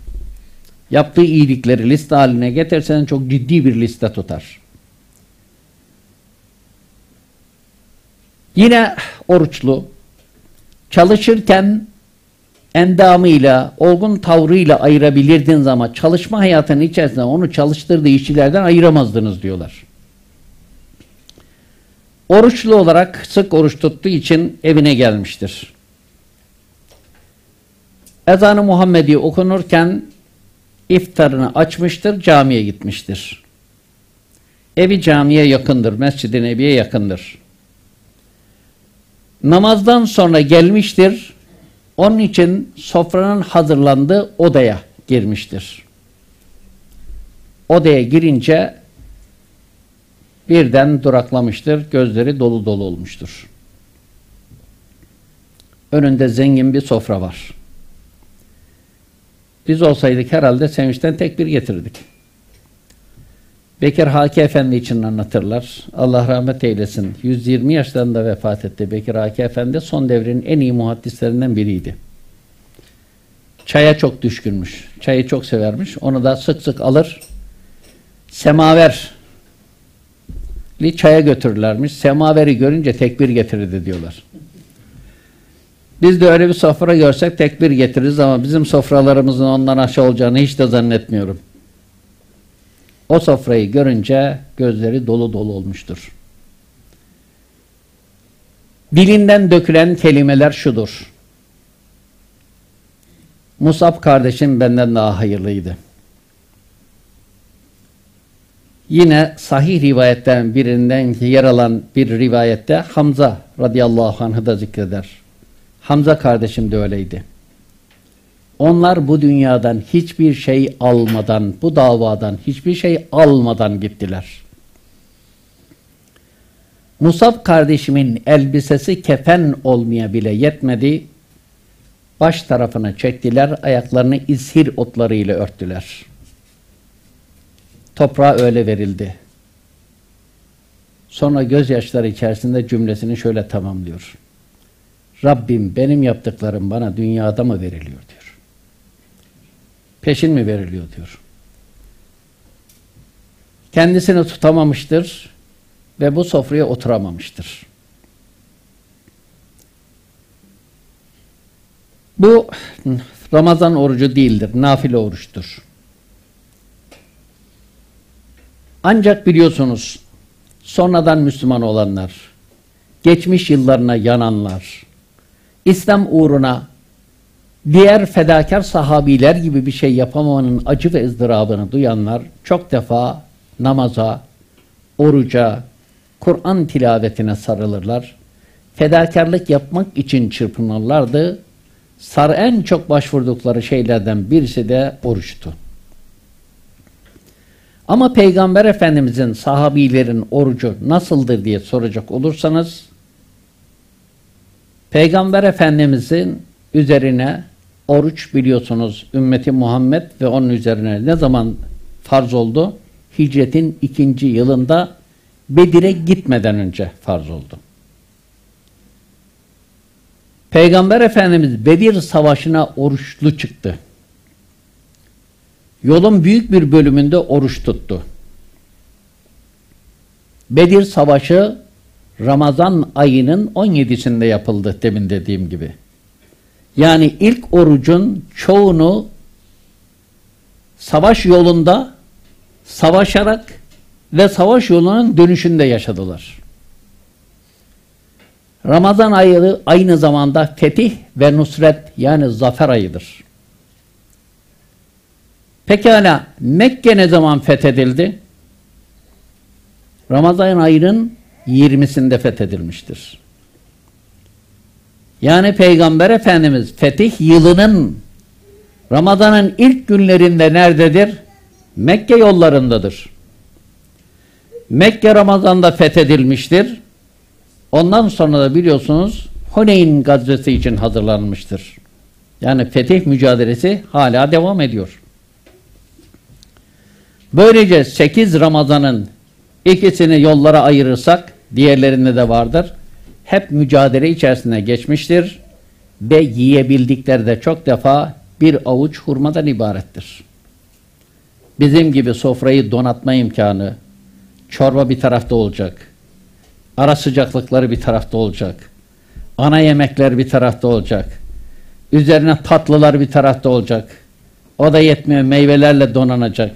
Yaptığı iyilikleri liste haline getirsen çok ciddi bir liste tutar. Yine oruçlu, çalışırken endamıyla, olgun tavrıyla ayırabilirdiniz ama çalışma hayatının içerisinde onu çalıştırdığı işçilerden ayıramazdınız diyorlar. Oruçlu olarak sık oruç tuttuğu için evine gelmiştir. Ezanı Muhammedi okunurken iftarını açmıştır, camiye gitmiştir. Evi camiye yakındır, Mescid-i Nebi'ye yakındır. Namazdan sonra gelmiştir, onun için sofranın hazırlandığı odaya girmiştir. Odaya girince birden duraklamıştır, gözleri dolu dolu olmuştur. Önünde zengin bir sofra var. Biz olsaydık herhalde sevinçten tekbir getirdik. Bekir Haki Efendi için anlatırlar. Allah rahmet eylesin. 120 yaşlarında vefat etti. Bekir Haki Efendi son devrin en iyi muhaddislerinden biriydi. Çaya çok düşkünmüş. Çayı çok severmiş. Onu da sık sık alır. Semaver li çaya götürürlermiş. Semaveri görünce tekbir getirirdi diyorlar. Biz de öyle bir sofra görsek tekbir getiririz ama bizim sofralarımızın ondan aşağı olacağını hiç de zannetmiyorum. O sofrayı görünce gözleri dolu dolu olmuştur. Dilinden dökülen kelimeler şudur. Musab kardeşim benden daha hayırlıydı. Yine sahih rivayetten birinden yer alan bir rivayette Hamza radıyallahu anh'ı da zikreder. Hamza kardeşim de öyleydi. Onlar bu dünyadan hiçbir şey almadan, bu davadan hiçbir şey almadan gittiler. Musab kardeşimin elbisesi kefen olmaya bile yetmedi. Baş tarafına çektiler, ayaklarını izhir otlarıyla örttüler. Toprağa öyle verildi. Sonra gözyaşları içerisinde cümlesini şöyle tamamlıyor. Rabbim benim yaptıklarım bana dünyada mı veriliyor diyor. Peşin mi veriliyor diyor. Kendisini tutamamıştır ve bu sofraya oturamamıştır. Bu Ramazan orucu değildir, nafile oruçtur. Ancak biliyorsunuz sonradan Müslüman olanlar, geçmiş yıllarına yananlar, İslam uğruna diğer fedakar sahabiler gibi bir şey yapamamanın acı ve ızdırabını duyanlar çok defa namaza, oruca, Kur'an tilavetine sarılırlar. Fedakarlık yapmak için çırpınırlardı. Sar en çok başvurdukları şeylerden birisi de oruçtu. Ama Peygamber Efendimizin sahabilerin orucu nasıldır diye soracak olursanız Peygamber Efendimizin üzerine oruç biliyorsunuz ümmeti Muhammed ve onun üzerine ne zaman farz oldu? Hicretin ikinci yılında Bedir'e gitmeden önce farz oldu. Peygamber Efendimiz Bedir Savaşı'na oruçlu çıktı. Yolun büyük bir bölümünde oruç tuttu. Bedir Savaşı Ramazan ayının 17'sinde yapıldı demin dediğim gibi. Yani ilk orucun çoğunu savaş yolunda savaşarak ve savaş yolunun dönüşünde yaşadılar. Ramazan ayı aynı zamanda fetih ve nusret yani zafer ayıdır. Pekala Mekke ne zaman fethedildi? Ramazan ayının 20'sinde fethedilmiştir. Yani Peygamber Efendimiz fetih yılının Ramazan'ın ilk günlerinde nerededir? Mekke yollarındadır. Mekke Ramazan'da fethedilmiştir. Ondan sonra da biliyorsunuz Huneyn gazvesi için hazırlanmıştır. Yani fetih mücadelesi hala devam ediyor. Böylece 8 Ramazan'ın ikisini yollara ayırırsak diğerlerinde de vardır. Hep mücadele içerisinde geçmiştir ve yiyebildikleri de çok defa bir avuç hurmadan ibarettir. Bizim gibi sofrayı donatma imkanı, çorba bir tarafta olacak, ara sıcaklıkları bir tarafta olacak, ana yemekler bir tarafta olacak, üzerine tatlılar bir tarafta olacak, o da yetmiyor meyvelerle donanacak,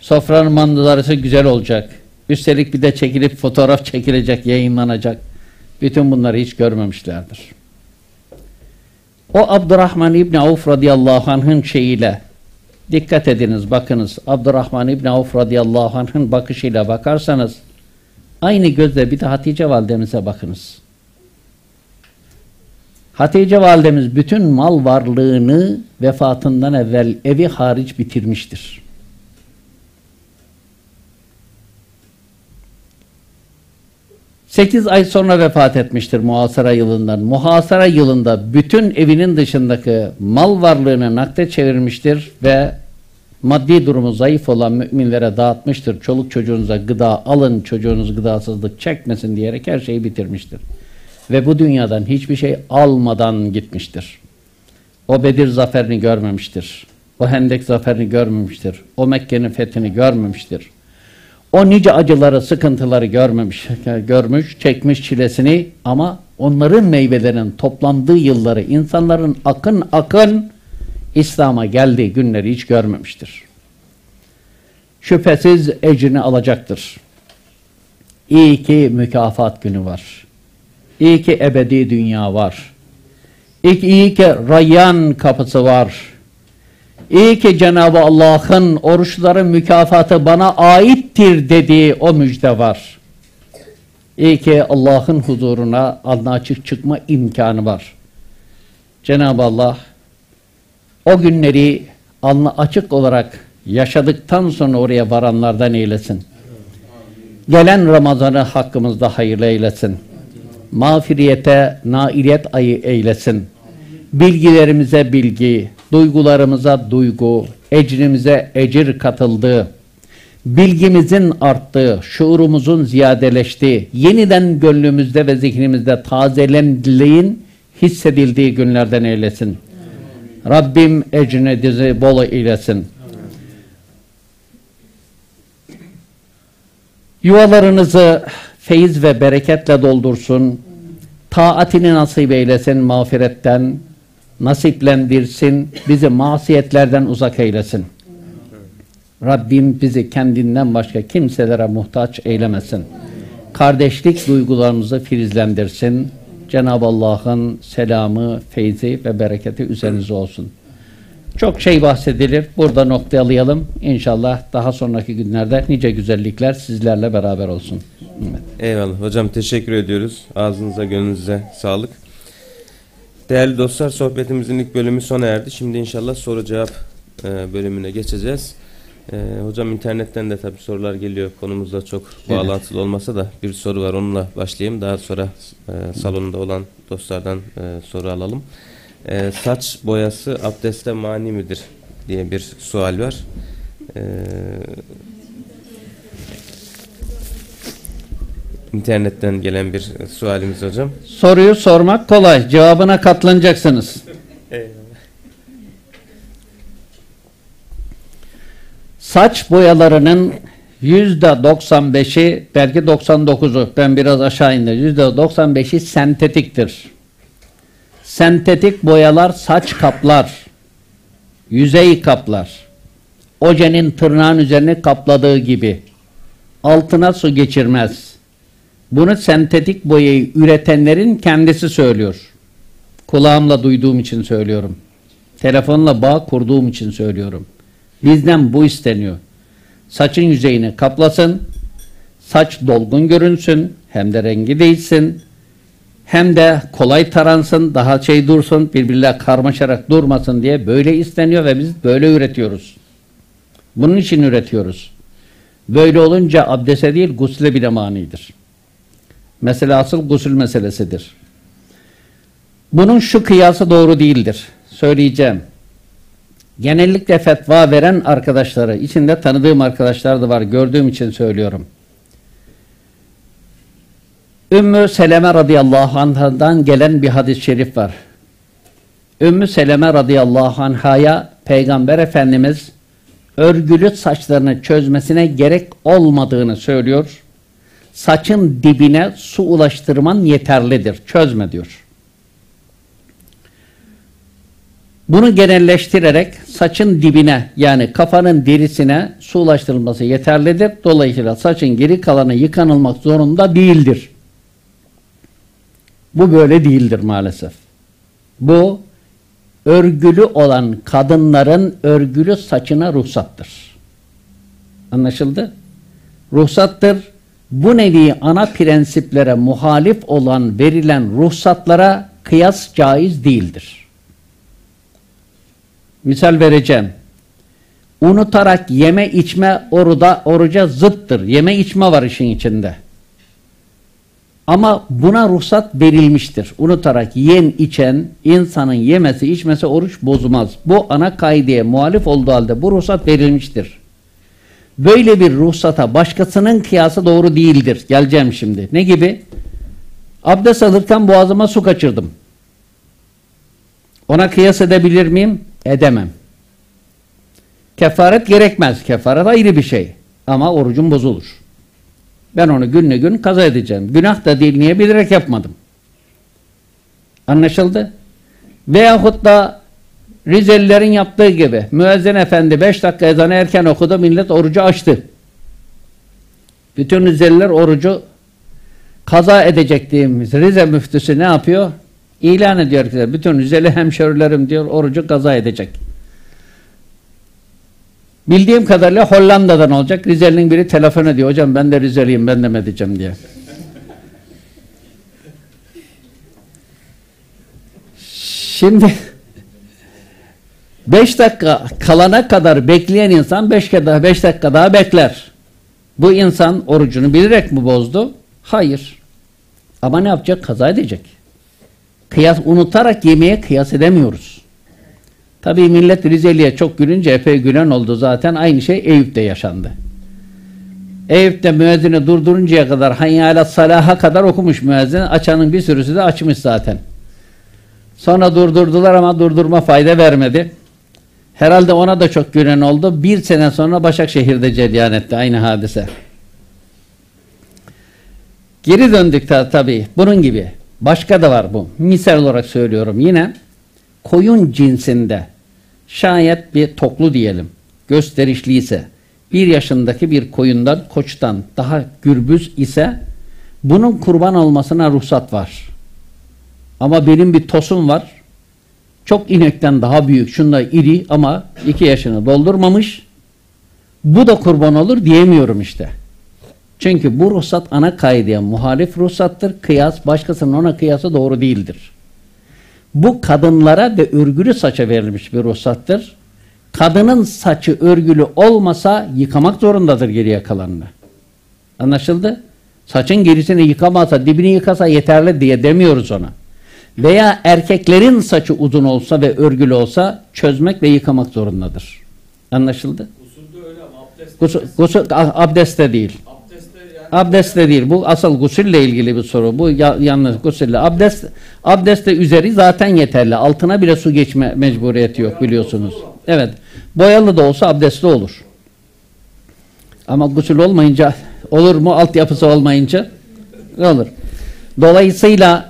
sofranın mandılarısı güzel olacak, üstelik bir de çekilip fotoğraf çekilecek, yayınlanacak, bütün bunları hiç görmemişlerdir. O Abdurrahman İbni Avf radıyallahu anh'ın şeyiyle dikkat ediniz bakınız Abdurrahman İbni Avf radıyallahu anh'ın bakışıyla bakarsanız aynı gözle bir de Hatice validemize bakınız. Hatice validemiz bütün mal varlığını vefatından evvel evi hariç bitirmiştir. Sekiz ay sonra vefat etmiştir muhasara yılından. Muhasara yılında bütün evinin dışındaki mal varlığını nakde çevirmiştir ve maddi durumu zayıf olan müminlere dağıtmıştır. Çoluk çocuğunuza gıda alın, çocuğunuz gıdasızlık çekmesin diyerek her şeyi bitirmiştir. Ve bu dünyadan hiçbir şey almadan gitmiştir. O Bedir zaferini görmemiştir. O Hendek zaferini görmemiştir. O Mekke'nin fethini görmemiştir. O nice acıları, sıkıntıları görmemiş, görmüş, çekmiş çilesini ama onların meyvelerinin toplandığı yılları insanların akın akın İslam'a geldiği günleri hiç görmemiştir. Şüphesiz ecrini alacaktır. İyi ki mükafat günü var. İyi ki ebedi dünya var. İyi ki, rayyan kapısı var. İyi ki Cenab-ı Allah'ın oruçların mükafatı bana aittir dediği o müjde var. İyi ki Allah'ın huzuruna alnı açık çıkma imkanı var. Cenab-ı Allah o günleri alnı açık olarak yaşadıktan sonra oraya varanlardan eylesin. Gelen Ramazan'ı hakkımızda hayırlı eylesin. Mağfiriyete, nailiyet ayı eylesin. Bilgilerimize bilgi, duygularımıza duygu, ecrimize ecir katıldı. Bilgimizin arttığı, şuurumuzun ziyadeleştiği, yeniden gönlümüzde ve zihnimizde tazelendiğin hissedildiği günlerden eylesin. Rabbim ecrini dizi bol eylesin. Yuvalarınızı feyiz ve bereketle doldursun. Taatini nasip eylesin mağfiretten. Nasiplendirsin. Bizi masiyetlerden uzak eylesin. Rabbim bizi kendinden başka kimselere muhtaç eylemesin. Kardeşlik duygularımızı filizlendirsin. Cenab-ı Allah'ın selamı, feyzi ve bereketi üzerinize olsun. Çok şey bahsedilir. Burada noktalayalım. İnşallah daha sonraki günlerde nice güzellikler sizlerle beraber olsun. Evet. Eyvallah. Hocam teşekkür ediyoruz. Ağzınıza gönlünüze sağlık. Değerli dostlar sohbetimizin ilk bölümü sona erdi. Şimdi inşallah soru cevap e, bölümüne geçeceğiz. Ee, hocam internetten de tabii sorular geliyor. Konumuzla çok bağlantılı olmasa da bir soru var. Onunla başlayayım. Daha sonra e, salonda olan dostlardan e, soru alalım. E, saç boyası abdeste mani midir diye bir sual var. E, internetten gelen bir sualimiz hocam. Soruyu sormak kolay. Cevabına katlanacaksınız. Saç boyalarının yüzde 95'i belki 99'u ben biraz aşağı indim. Yüzde 95'i sentetiktir. Sentetik boyalar saç kaplar. Yüzey kaplar. Ojenin tırnağın üzerine kapladığı gibi. Altına su geçirmez. Bunu sentetik boyayı üretenlerin kendisi söylüyor. Kulağımla duyduğum için söylüyorum. Telefonla bağ kurduğum için söylüyorum. Bizden bu isteniyor. Saçın yüzeyini kaplasın, saç dolgun görünsün, hem de rengi değişsin, hem de kolay taransın, daha şey dursun, birbirle karmaşarak durmasın diye böyle isteniyor ve biz böyle üretiyoruz. Bunun için üretiyoruz. Böyle olunca abdese değil gusle bile manidir. Mesela asıl gusül meselesidir. Bunun şu kıyası doğru değildir. Söyleyeceğim. Genellikle fetva veren arkadaşları, içinde tanıdığım arkadaşlar da var, gördüğüm için söylüyorum. Ümmü Seleme radıyallahu anh'dan gelen bir hadis-i şerif var. Ümmü Seleme radıyallahu anh'a Peygamber Efendimiz örgülü saçlarını çözmesine gerek olmadığını söylüyor. Saçın dibine su ulaştırman yeterlidir, çözme diyor. Bunu genelleştirerek saçın dibine yani kafanın derisine su ulaştırılması yeterlidir. Dolayısıyla saçın geri kalanı yıkanılmak zorunda değildir. Bu böyle değildir maalesef. Bu örgülü olan kadınların örgülü saçına ruhsattır. Anlaşıldı? Ruhsattır. Bu nevi ana prensiplere muhalif olan verilen ruhsatlara kıyas caiz değildir. Misal vereceğim. Unutarak yeme içme oruda oruca zıttır. Yeme içme var işin içinde. Ama buna ruhsat verilmiştir. Unutarak yiyen içen insanın yemesi içmesi oruç bozmaz. Bu ana kaideye muhalif olduğu halde bu ruhsat verilmiştir. Böyle bir ruhsata başkasının kıyası doğru değildir. Geleceğim şimdi. Ne gibi? Abdest alırken boğazıma su kaçırdım. Ona kıyas edebilir miyim? Edemem. Kefaret gerekmez. Kefaret ayrı bir şey. Ama orucum bozulur. Ben onu günle gün kaza edeceğim. Günah da değil niye bilerek yapmadım. Anlaşıldı? Veyahut da Rizelilerin yaptığı gibi müezzin efendi 5 dakika ezanı erken okudu millet orucu açtı. Bütün Rizeliler orucu kaza edecektiğimiz Rize müftüsü ne yapıyor? İlan ediyor ki bütün Rizeli hemşerilerim diyor orucu kaza edecek. Bildiğim kadarıyla Hollanda'dan olacak. Rizeli'nin biri telefon ediyor. Hocam ben de Rizeliyim ben de mi edeceğim diye. Şimdi 5 dakika kalana kadar bekleyen insan 5 daha 5 dakika daha bekler. Bu insan orucunu bilerek mi bozdu? Hayır. Ama ne yapacak? Kaza edecek. Kıyas unutarak yemeğe kıyas edemiyoruz. Tabii millet Rizeli'ye çok gülünce epey gülen oldu zaten. Aynı şey Eyüp'te yaşandı. Eyüp'te müezzini durduruncaya kadar hayyâle salaha kadar okumuş müezzin. Açanın bir sürüsü de açmış zaten. Sonra durdurdular ama durdurma fayda vermedi. Herhalde ona da çok gülen oldu. Bir sene sonra Başakşehir'de cereyan etti aynı hadise. Geri döndük ta, tabii. Bunun gibi. Başka da var bu. Misal olarak söylüyorum yine. Koyun cinsinde şayet bir toklu diyelim. Gösterişliyse bir yaşındaki bir koyundan koçtan daha gürbüz ise bunun kurban olmasına ruhsat var. Ama benim bir tosum var. Çok inekten daha büyük. Şunda iri ama iki yaşını doldurmamış. Bu da kurban olur diyemiyorum işte. Çünkü bu ruhsat ana kaideye muhalif ruhsattır. Kıyas başkasının ona kıyası doğru değildir. Bu kadınlara ve örgülü saça verilmiş bir ruhsattır. Kadının saçı örgülü olmasa yıkamak zorundadır geriye kalanını. Anlaşıldı? Saçın gerisini yıkamasa, dibini yıkasa yeterli diye demiyoruz ona. Veya erkeklerin saçı uzun olsa ve örgülü olsa çözmek ve yıkamak zorundadır. Anlaşıldı? Usulde öyle ama abdest, Gusül, gusül, abdestte değil. abdestte yani Abdestle değil. Bu asıl gusülle ilgili bir soru. Bu ya, yalnız gusülle. Abdest abdestte üzeri zaten yeterli. Altına bile su geçme mecburiyeti yok biliyorsunuz. Evet. Boyalı da olsa abdestli olur. Ama gusül olmayınca olur mu? Altyapısı olmayınca olur. Dolayısıyla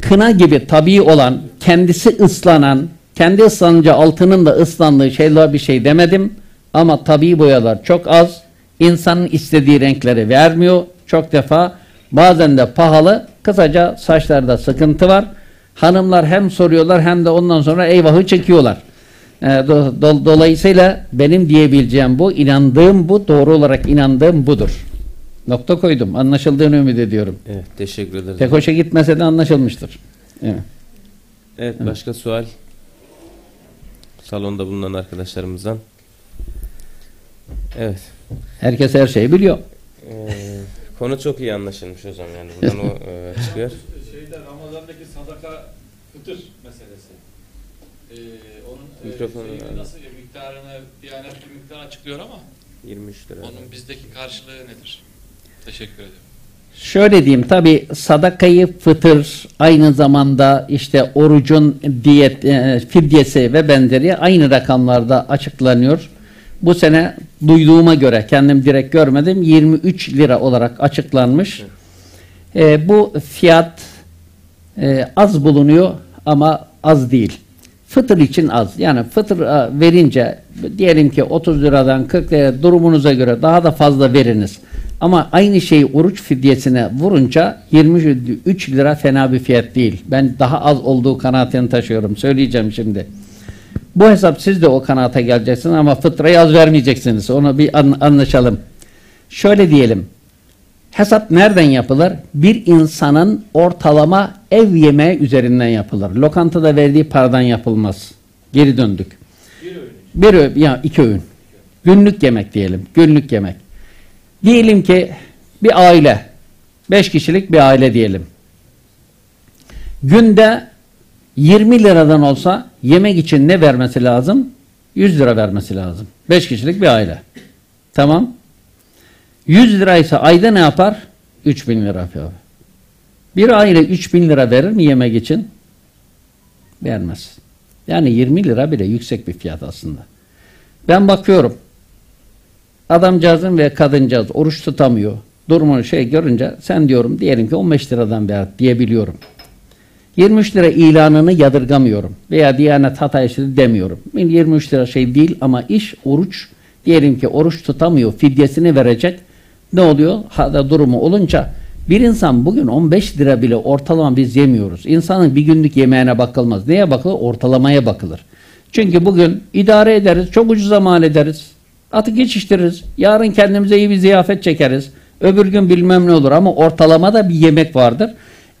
kına gibi tabii olan, kendisi ıslanan, kendi ıslanınca altının da ıslandığı şeyler bir şey demedim. Ama tabii boyalar çok az. İnsanın istediği renkleri vermiyor. Çok defa bazen de pahalı. Kısaca saçlarda sıkıntı var. Hanımlar hem soruyorlar hem de ondan sonra eyvahı çekiyorlar. Ee, do- do- dolayısıyla benim diyebileceğim bu, inandığım bu, doğru olarak inandığım budur. Nokta koydum. Anlaşıldığını ümit ediyorum. Evet teşekkür ederiz. Tek hoşa gitmese de anlaşılmıştır. Evet. Evet başka sual salonda bulunan arkadaşlarımızdan. Evet. Herkes her şeyi biliyor. Ee, konu çok iyi anlaşılmış hocam yani buradan o e, çıkıyor. *laughs* şeyde Ramazan'daki sadaka fıtır meselesi. Ee, onun Mikrofonu e, şeyini al. nasıl miktarını Diyanet bir miktar açıklıyor ama 23 lira. onun bizdeki karşılığı nedir? Teşekkür ederim. Şöyle diyeyim tabi sadakayı fıtır aynı zamanda işte orucun diyet e, fidyesi ve benzeri aynı rakamlarda açıklanıyor. Bu sene duyduğuma göre kendim direkt görmedim 23 lira olarak açıklanmış. E, bu fiyat e, az bulunuyor ama az değil. Fıtır için az. Yani fıtır e, verince diyelim ki 30 liradan 40 liraya durumunuza göre daha da fazla veriniz. Ama aynı şeyi oruç fidyesine vurunca 23 lira fena bir fiyat değil. Ben daha az olduğu kanaatini taşıyorum. Söyleyeceğim şimdi. Bu hesap siz de o kanaata geleceksiniz ama fıtrayı az vermeyeceksiniz. Onu bir an- anlaşalım. Şöyle diyelim. Hesap nereden yapılır? Bir insanın ortalama ev yemeği üzerinden yapılır. Lokantada verdiği paradan yapılmaz. Geri döndük. Bir öğün. Bir öğün, ya iki öğün. Günlük yemek diyelim. Günlük yemek. Diyelim ki bir aile. Beş kişilik bir aile diyelim. Günde 20 liradan olsa yemek için ne vermesi lazım? 100 lira vermesi lazım. Beş kişilik bir aile. Tamam. 100 liraysa ayda ne yapar? 3000 lira yapıyor. Bir aile 3000 lira verir mi yemek için? Vermez. Yani 20 lira bile yüksek bir fiyat aslında. Ben bakıyorum. Adamcağızın ve kadıncağız oruç tutamıyor. Durumunu şey görünce sen diyorum diyelim ki 15 liradan ver diyebiliyorum. 23 lira ilanını yadırgamıyorum. Veya Diyanet hata işledi demiyorum. 23 lira şey değil ama iş oruç. Diyelim ki oruç tutamıyor. Fidyesini verecek. Ne oluyor? Hada durumu olunca bir insan bugün 15 lira bile ortalama biz yemiyoruz. İnsanın bir günlük yemeğine bakılmaz. Neye bakılır? Ortalamaya bakılır. Çünkü bugün idare ederiz. Çok ucuza mal ederiz. Atı geçiştiririz. Yarın kendimize iyi bir ziyafet çekeriz. Öbür gün bilmem ne olur ama ortalamada bir yemek vardır.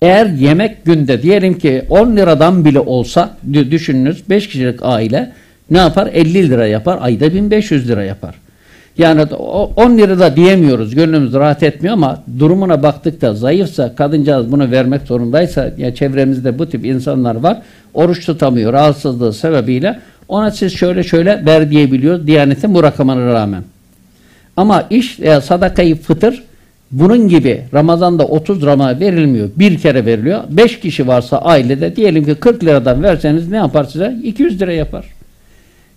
Eğer yemek günde diyelim ki 10 liradan bile olsa dü- düşününüz 5 kişilik aile ne yapar? 50 lira yapar. Ayda 1500 lira yapar. Yani o- 10 lira da diyemiyoruz. Gönlümüz rahat etmiyor ama durumuna baktıkta zayıfsa kadıncağız bunu vermek zorundaysa ya çevremizde bu tip insanlar var. Oruç tutamıyor rahatsızlığı sebebiyle ona siz şöyle şöyle ver diyebiliyor Diyanetin bu rakamına rağmen. Ama iş e, sadakayı fıtır bunun gibi Ramazan'da 30 rama verilmiyor. Bir kere veriliyor. 5 kişi varsa ailede diyelim ki 40 liradan verseniz ne yapar size? 200 lira yapar.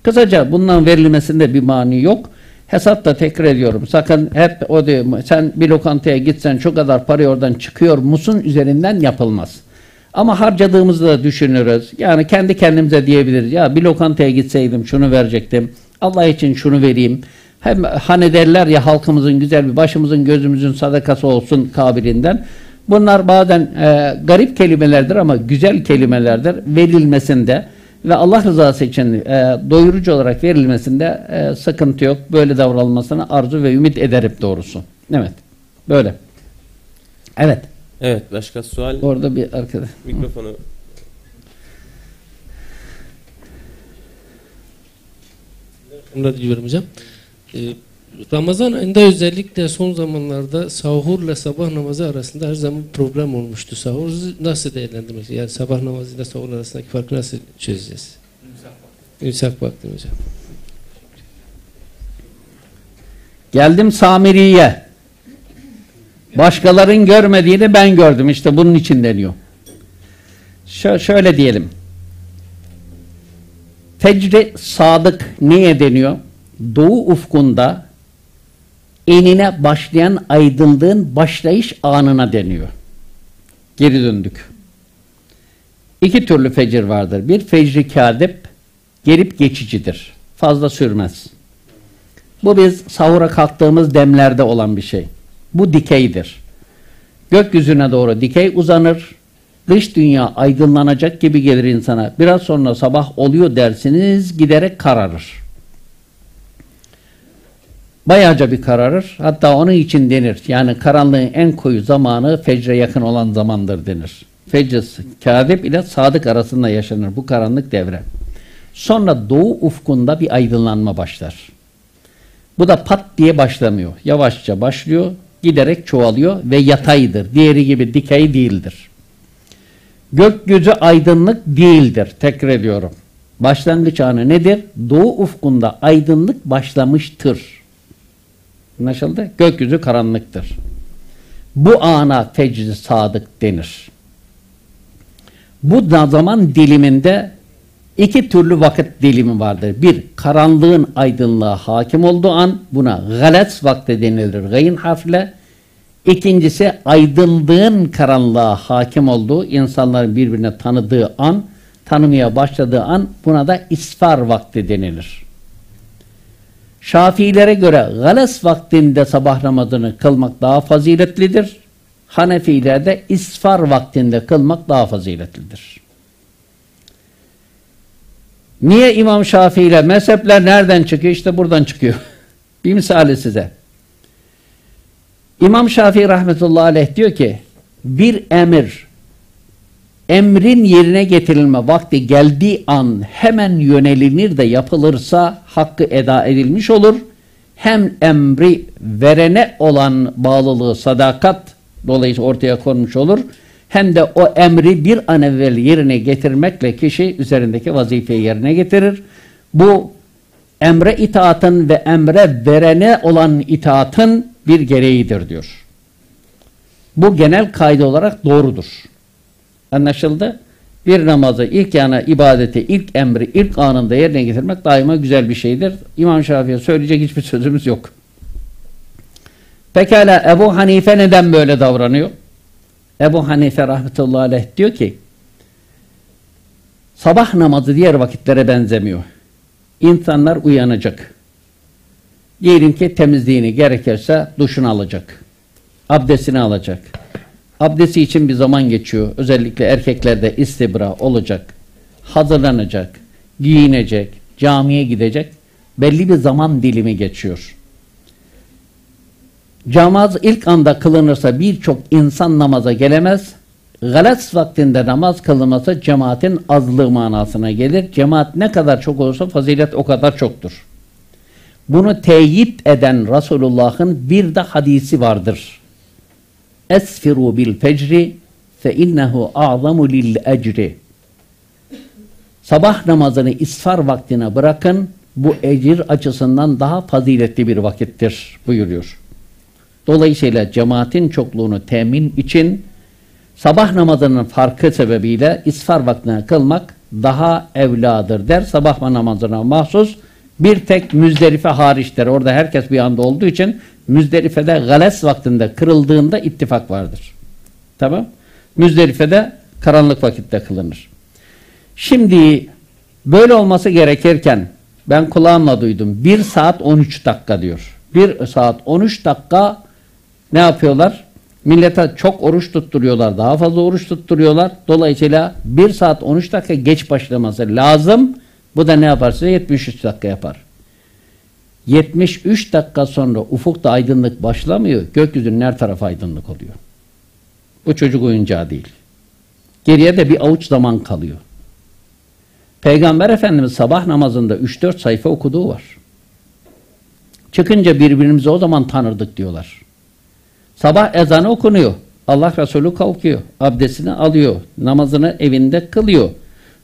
Kısaca bundan verilmesinde bir mani yok. Hesapta tekrar ediyorum. Sakın hep o diyor, sen bir lokantaya gitsen şu kadar parayı oradan çıkıyor musun üzerinden yapılmaz. Ama harcadığımızı da düşünürüz. Yani kendi kendimize diyebiliriz. Ya bir lokantaya gitseydim şunu verecektim. Allah için şunu vereyim. Hem hani derler ya halkımızın güzel bir başımızın gözümüzün sadakası olsun kabilinden. Bunlar bazen e, garip kelimelerdir ama güzel kelimelerdir. Verilmesinde ve Allah rızası için e, doyurucu olarak verilmesinde e, sıkıntı yok. Böyle davranılmasını arzu ve ümit ederim doğrusu. Evet. Böyle. Evet. Evet başka sual. Orada bir arkadaş. Mikrofonu Bunlar diliyorum hocam. Ee, Ramazan ayında özellikle son zamanlarda sahurla sabah namazı arasında her zaman problem olmuştu. Sahur nasıl değerlendirmek? Yani sabah namazıyla sahur arasındaki farkı nasıl çözeceğiz? İmsak vakti hocam. Geldim Samiri'ye. Başkaların görmediğini ben gördüm. İşte bunun için deniyor. Şö- şöyle diyelim. Fecri sadık neye deniyor? Doğu ufkunda enine başlayan aydınlığın başlayış anına deniyor. Geri döndük. İki türlü fecir vardır. Bir fecri kadip, gelip geçicidir. Fazla sürmez. Bu biz sahura kalktığımız demlerde olan bir şey. Bu dikeydir. Gökyüzüne doğru dikey uzanır. Dış dünya aydınlanacak gibi gelir insana. Biraz sonra sabah oluyor dersiniz giderek kararır. Bayağıca bir kararır. Hatta onun için denir. Yani karanlığın en koyu zamanı fecre yakın olan zamandır denir. Fecr kâdip ile sadık arasında yaşanır bu karanlık devre. Sonra doğu ufkunda bir aydınlanma başlar. Bu da pat diye başlamıyor. Yavaşça başlıyor, giderek çoğalıyor ve yataydır. Diğeri gibi dikey değildir. Gökyüzü aydınlık değildir. Tekrar ediyorum. Başlangıç anı nedir? Doğu ufkunda aydınlık başlamıştır. Anlaşıldı? Gökyüzü karanlıktır. Bu ana fecr sadık denir. Bu zaman diliminde iki türlü vakit dilimi vardır. Bir, karanlığın aydınlığa hakim olduğu an buna galet vakti denilir gayn harfle. İkincisi aydınlığın karanlığa hakim olduğu, insanların birbirine tanıdığı an, tanımaya başladığı an buna da isfar vakti denilir. Şafiilere göre gales vaktinde sabah namazını kılmak daha faziletlidir. Hanefilerde isfar vaktinde kılmak daha faziletlidir. Niye İmam Şafii ile mezhepler nereden çıkıyor? İşte buradan çıkıyor. *laughs* Bir misali size. İmam Şafii rahmetullahi aleyh diyor ki bir emir emrin yerine getirilme vakti geldiği an hemen yönelilir de yapılırsa hakkı eda edilmiş olur. Hem emri verene olan bağlılığı sadakat dolayısıyla ortaya konmuş olur. Hem de o emri bir an evvel yerine getirmekle kişi üzerindeki vazifeyi yerine getirir. Bu emre itaatın ve emre verene olan itaatın bir gereğidir diyor. Bu genel kaydı olarak doğrudur. Anlaşıldı? Bir namazı ilk yana ibadeti, ilk emri, ilk anında yerine getirmek daima güzel bir şeydir. İmam Şafii'ye söyleyecek hiçbir sözümüz yok. Pekala Ebu Hanife neden böyle davranıyor? Ebu Hanife rahmetullahi aleyh diyor ki sabah namazı diğer vakitlere benzemiyor. İnsanlar uyanacak. Diyelim ki temizliğini gerekirse duşunu alacak. Abdestini alacak. Abdesti için bir zaman geçiyor. Özellikle erkeklerde istibra olacak. Hazırlanacak. Giyinecek. Camiye gidecek. Belli bir zaman dilimi geçiyor. Camaz ilk anda kılınırsa birçok insan namaza gelemez. Galas vaktinde namaz kılınması cemaatin azlığı manasına gelir. Cemaat ne kadar çok olursa fazilet o kadar çoktur. Bunu teyit eden Resulullah'ın bir de hadisi vardır. Esfiru bil fecri fe innehu a'zamu lil ecri. Sabah namazını isfar vaktine bırakın. Bu ecir açısından daha faziletli bir vakittir buyuruyor. Dolayısıyla cemaatin çokluğunu temin için sabah namazının farkı sebebiyle isfar vaktine kılmak daha evladır der. Sabah namazına mahsus bir tek Müzdelife hariçtir. Orada herkes bir anda olduğu için Müzdelife'de gales vaktinde kırıldığında ittifak vardır. Tamam. Müzdelife'de karanlık vakitte kılınır. Şimdi böyle olması gerekirken ben kulağımla duydum. 1 saat 13 dakika diyor. 1 saat 13 dakika ne yapıyorlar? Millete çok oruç tutturuyorlar. Daha fazla oruç tutturuyorlar. Dolayısıyla 1 saat 13 dakika geç başlaması lazım. Bu da ne yapar size? 73 dakika yapar. 73 dakika sonra ufukta aydınlık başlamıyor. Gökyüzünün her tarafı aydınlık oluyor. Bu çocuk oyuncağı değil. Geriye de bir avuç zaman kalıyor. Peygamber Efendimiz sabah namazında 3-4 sayfa okuduğu var. Çıkınca birbirimizi o zaman tanırdık diyorlar. Sabah ezanı okunuyor. Allah Resulü kalkıyor. Abdestini alıyor. Namazını evinde kılıyor.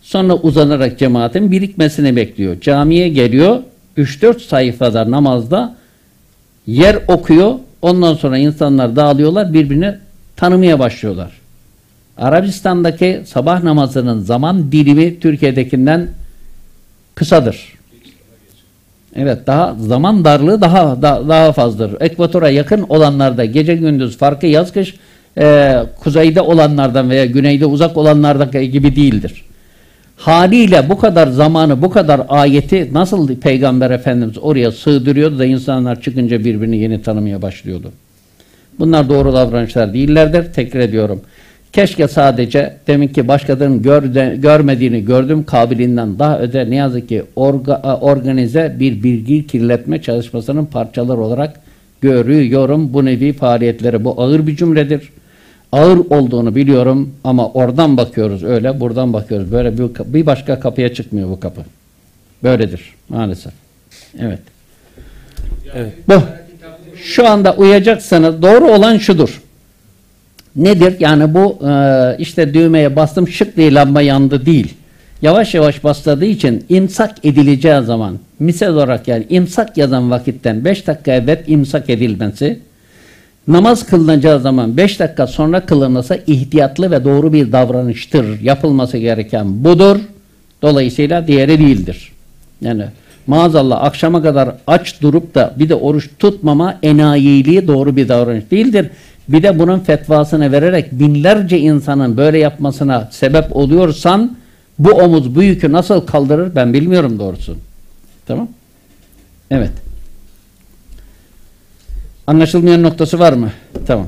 Sonra uzanarak cemaatin birikmesini bekliyor. Camiye geliyor. 3-4 sayfada namazda yer okuyor. Ondan sonra insanlar dağılıyorlar. Birbirini tanımaya başlıyorlar. Arabistan'daki sabah namazının zaman dilimi Türkiye'dekinden kısadır. Evet daha zaman darlığı daha da- daha fazladır. Ekvatora yakın olanlarda gece gündüz farkı yaz kış e, kuzeyde olanlardan veya güneyde uzak olanlardan gibi değildir. Haliyle bu kadar zamanı bu kadar ayeti nasıl Peygamber Efendimiz oraya sığdırıyordu da insanlar çıkınca birbirini yeni tanımaya başlıyordu. Bunlar doğru davranışlar değillerdir. Tekrar ediyorum. Keşke sadece demin ki başkalarının gör, de- görmediğini gördüm kabiliğinden daha öte ne yazık ki orga- organize bir bilgi kirletme çalışmasının parçaları olarak görüyorum. Bu nevi faaliyetleri bu ağır bir cümledir. Ağır olduğunu biliyorum ama oradan bakıyoruz öyle buradan bakıyoruz. Böyle bir, bir başka kapıya çıkmıyor bu kapı. Böyledir maalesef. Evet. Evet. Bu. Şu anda uyacaksanız doğru olan şudur. Nedir? Yani bu e, işte düğmeye bastım şık diye lamba yandı değil. Yavaş yavaş bastığı için imsak edileceği zaman misal olarak yani imsak yazan vakitten 5 dakika evvel imsak edilmesi namaz kılınacağı zaman 5 dakika sonra kılınması ihtiyatlı ve doğru bir davranıştır. Yapılması gereken budur. Dolayısıyla diğeri değildir. Yani maazallah akşama kadar aç durup da bir de oruç tutmama enayiliği doğru bir davranış değildir. Bir de bunun fetvasını vererek binlerce insanın böyle yapmasına sebep oluyorsan bu omuz bu yükü nasıl kaldırır ben bilmiyorum doğrusu. Tamam? Evet. Anlaşılmayan noktası var mı? Tamam.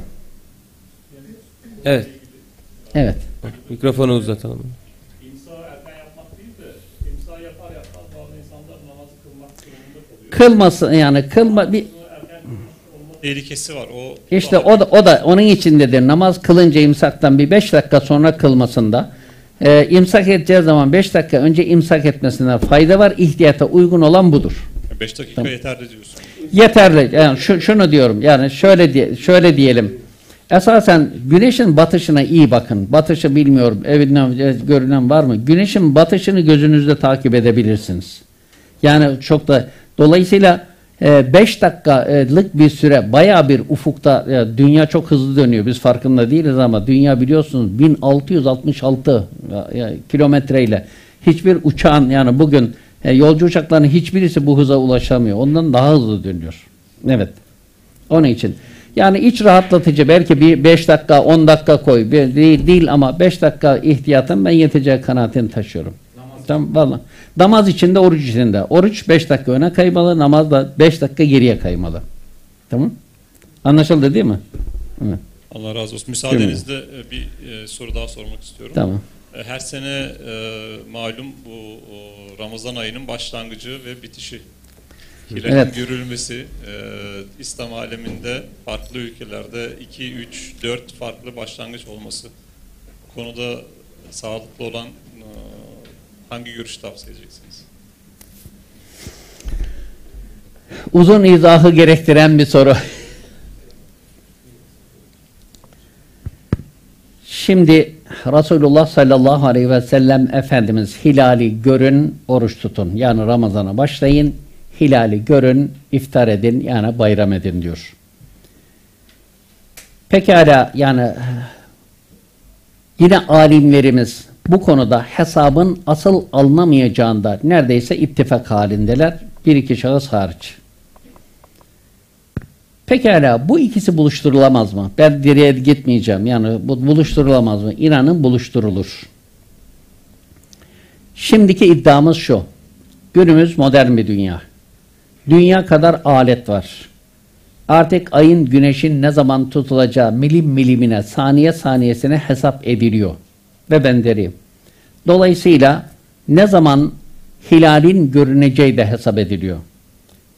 Evet. Evet. Mikrofonu uzatalım. İmsa erken yapmak değil de imsa yapar yapmaz bazı insanlar namazı kılmak durumunda kalıyor. Kılmasın yani kılma bir tehlikesi var. O İşte o da, o da onun içindedir. Namaz kılınca imsaktan bir 5 dakika sonra kılmasında e, imsak edeceği zaman 5 dakika önce imsak etmesine fayda var. İhtiyata uygun olan budur. 5 dakika Tamam. yeterli diyorsun. Yeterli. Yani şu, şunu diyorum. Yani şöyle diye, şöyle diyelim. Esasen güneşin batışına iyi bakın. Batışı bilmiyorum. Evinden e, görünen var mı? Güneşin batışını gözünüzde takip edebilirsiniz. Yani çok da dolayısıyla 5 dakikalık bir süre bayağı bir ufukta e, dünya çok hızlı dönüyor. Biz farkında değiliz ama dünya biliyorsunuz 1666 e, e, kilometreyle hiçbir uçağın yani bugün yolcu uçaklarının hiçbirisi bu hıza ulaşamıyor. Ondan daha hızlı dönüyor. Evet. Onun için. Yani iç rahatlatıcı belki bir 5 dakika 10 dakika koy. Değil, değil ama 5 dakika ihtiyatın ben yeteceği kanaatini taşıyorum. Tamam vallahi. Namaz içinde oruç içinde. Oruç 5 dakika öne kaymalı. Namaz da 5 dakika geriye kaymalı. Tamam? Anlaşıldı değil mi? Evet. Allah razı olsun. Müsaadenizle e, bir e, soru daha sormak istiyorum. Tamam. E, Her sene malum bu Ramazan ayının başlangıcı ve bitişi. Hilalin Evet. görülmesi e, İslam aleminde farklı ülkelerde 2, 3, 4 farklı başlangıç olması. Konuda sağlıklı olan hangi görüş tavsiye edeceksiniz? Uzun izahı gerektiren bir soru. Şimdi Resulullah sallallahu aleyhi ve sellem Efendimiz hilali görün, oruç tutun. Yani Ramazan'a başlayın, hilali görün, iftar edin yani bayram edin diyor. Pekala yani yine alimlerimiz bu konuda hesabın asıl alınamayacağında neredeyse ittifak halindeler. Bir iki şahıs hariç. Pekala bu ikisi buluşturulamaz mı? Ben geriye gitmeyeceğim. Yani bu buluşturulamaz mı? İnanın buluşturulur. Şimdiki iddiamız şu. Günümüz modern bir dünya. Dünya kadar alet var. Artık ayın, güneşin ne zaman tutulacağı milim milimine, saniye saniyesine hesap ediliyor. Ve benzeri. Dolayısıyla ne zaman hilalin görüneceği de hesap ediliyor.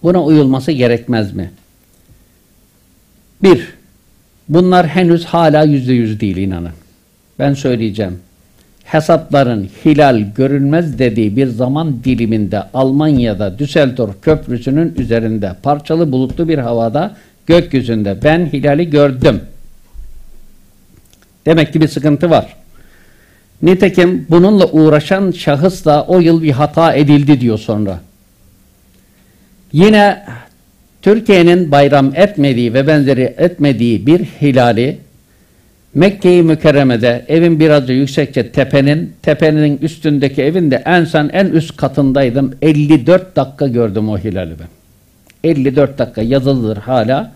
Buna uyulması gerekmez mi? Bir, bunlar henüz hala yüzde yüz değil inanın. Ben söyleyeceğim. hesapların hilal görünmez dediği bir zaman diliminde Almanya'da Düsseldorf Köprüsü'nün üzerinde parçalı bulutlu bir havada gökyüzünde ben hilali gördüm. Demek ki bir sıkıntı var. Nitekim bununla uğraşan şahıs da o yıl bir hata edildi diyor sonra. Yine Türkiye'nin bayram etmediği ve benzeri etmediği bir hilali Mekke-i Mükerreme'de evin biraz da yüksekçe tepenin, tepenin üstündeki evin de en son en üst katındaydım. 54 dakika gördüm o hilali ben. 54 dakika yazılıdır hala.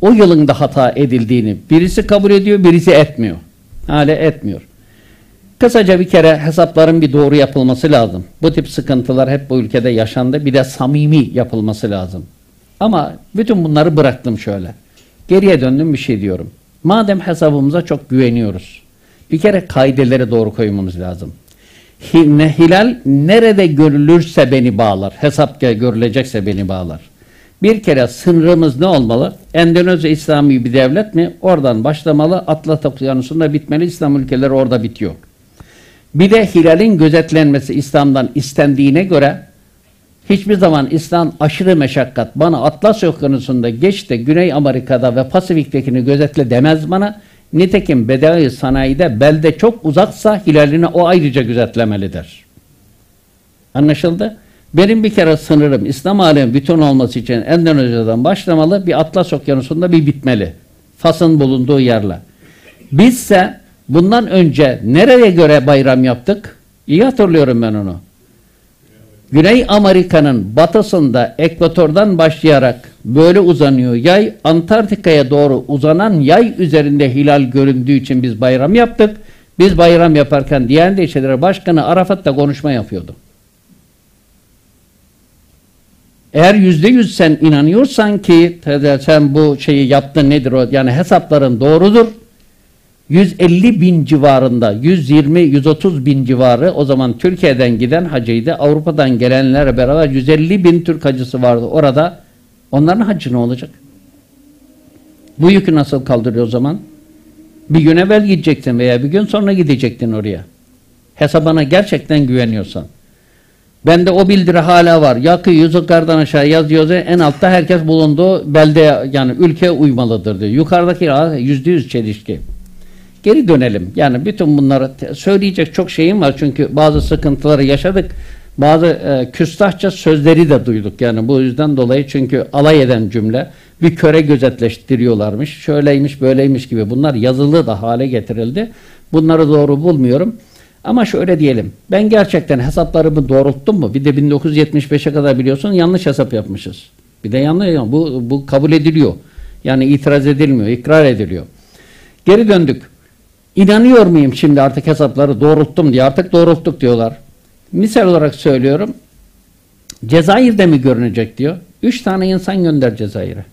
O yılın da hata edildiğini birisi kabul ediyor, birisi etmiyor. Hala etmiyor. Kısaca bir kere hesapların bir doğru yapılması lazım. Bu tip sıkıntılar hep bu ülkede yaşandı. Bir de samimi yapılması lazım. Ama bütün bunları bıraktım şöyle. Geriye döndüm bir şey diyorum. Madem hesabımıza çok güveniyoruz. Bir kere kaideleri doğru koymamız lazım. Ne- Hilal nerede görülürse beni bağlar. Hesap gö- görülecekse beni bağlar. Bir kere sınırımız ne olmalı? Endonezya İslami bir devlet mi? Oradan başlamalı. Atlas Okyanusu'nda bitmeli. İslam ülkeleri orada bitiyor. Bir de hilalin gözetlenmesi İslam'dan istendiğine göre hiçbir zaman İslam aşırı meşakkat bana Atlas Okyanusu'nda geç de Güney Amerika'da ve Pasifik'tekini gözetle demez bana. Nitekim bedavi sanayide belde çok uzaksa hilalini o ayrıca gözetlemelidir. Anlaşıldı? Benim bir kere sınırım İslam alemi bütün olması için Endonezya'dan başlamalı bir Atlas Okyanusu'nda bir bitmeli. Fas'ın bulunduğu yerle. Bizse bundan önce nereye göre bayram yaptık? İyi hatırlıyorum ben onu. Güney Amerika'nın batısında ekvatordan başlayarak böyle uzanıyor yay. Antarktika'ya doğru uzanan yay üzerinde hilal göründüğü için biz bayram yaptık. Biz bayram yaparken Diyanet İşleri Başkanı Arafat'ta konuşma yapıyordu. Eğer yüzde yüz sen inanıyorsan ki sen bu şeyi yaptın nedir o yani hesapların doğrudur. 150 bin civarında 120-130 bin civarı o zaman Türkiye'den giden hacıydı. Avrupa'dan gelenlerle beraber 150 bin Türk hacısı vardı orada. Onların hacı ne olacak? Bu yükü nasıl kaldırıyor o zaman? Bir gün evvel gidecektin veya bir gün sonra gidecektin oraya. Hesabına gerçekten güveniyorsan. Bende o bildiri hala var. Yakı yukarıdan aşağı yazıyordu. En altta herkes bulunduğu belde yani ülke uymalıdır diyor. Yukarıdaki yüzde yüz çelişki. Geri dönelim. Yani bütün bunları söyleyecek çok şeyim var. Çünkü bazı sıkıntıları yaşadık. Bazı e, küstahça sözleri de duyduk. Yani bu yüzden dolayı çünkü alay eden cümle bir köre gözetleştiriyorlarmış. Şöyleymiş böyleymiş gibi. Bunlar yazılı da hale getirildi. Bunları doğru bulmuyorum. Ama şöyle diyelim. Ben gerçekten hesaplarımı doğrulttum mu? Bir de 1975'e kadar biliyorsun yanlış hesap yapmışız. Bir de yanlış. Bu, bu kabul ediliyor. Yani itiraz edilmiyor, ikrar ediliyor. Geri döndük. İnanıyor muyum şimdi artık hesapları doğrulttum diye. Artık doğrulttuk diyorlar. Misal olarak söylüyorum. Cezayir'de mi görünecek diyor. Üç tane insan gönder Cezayir'e.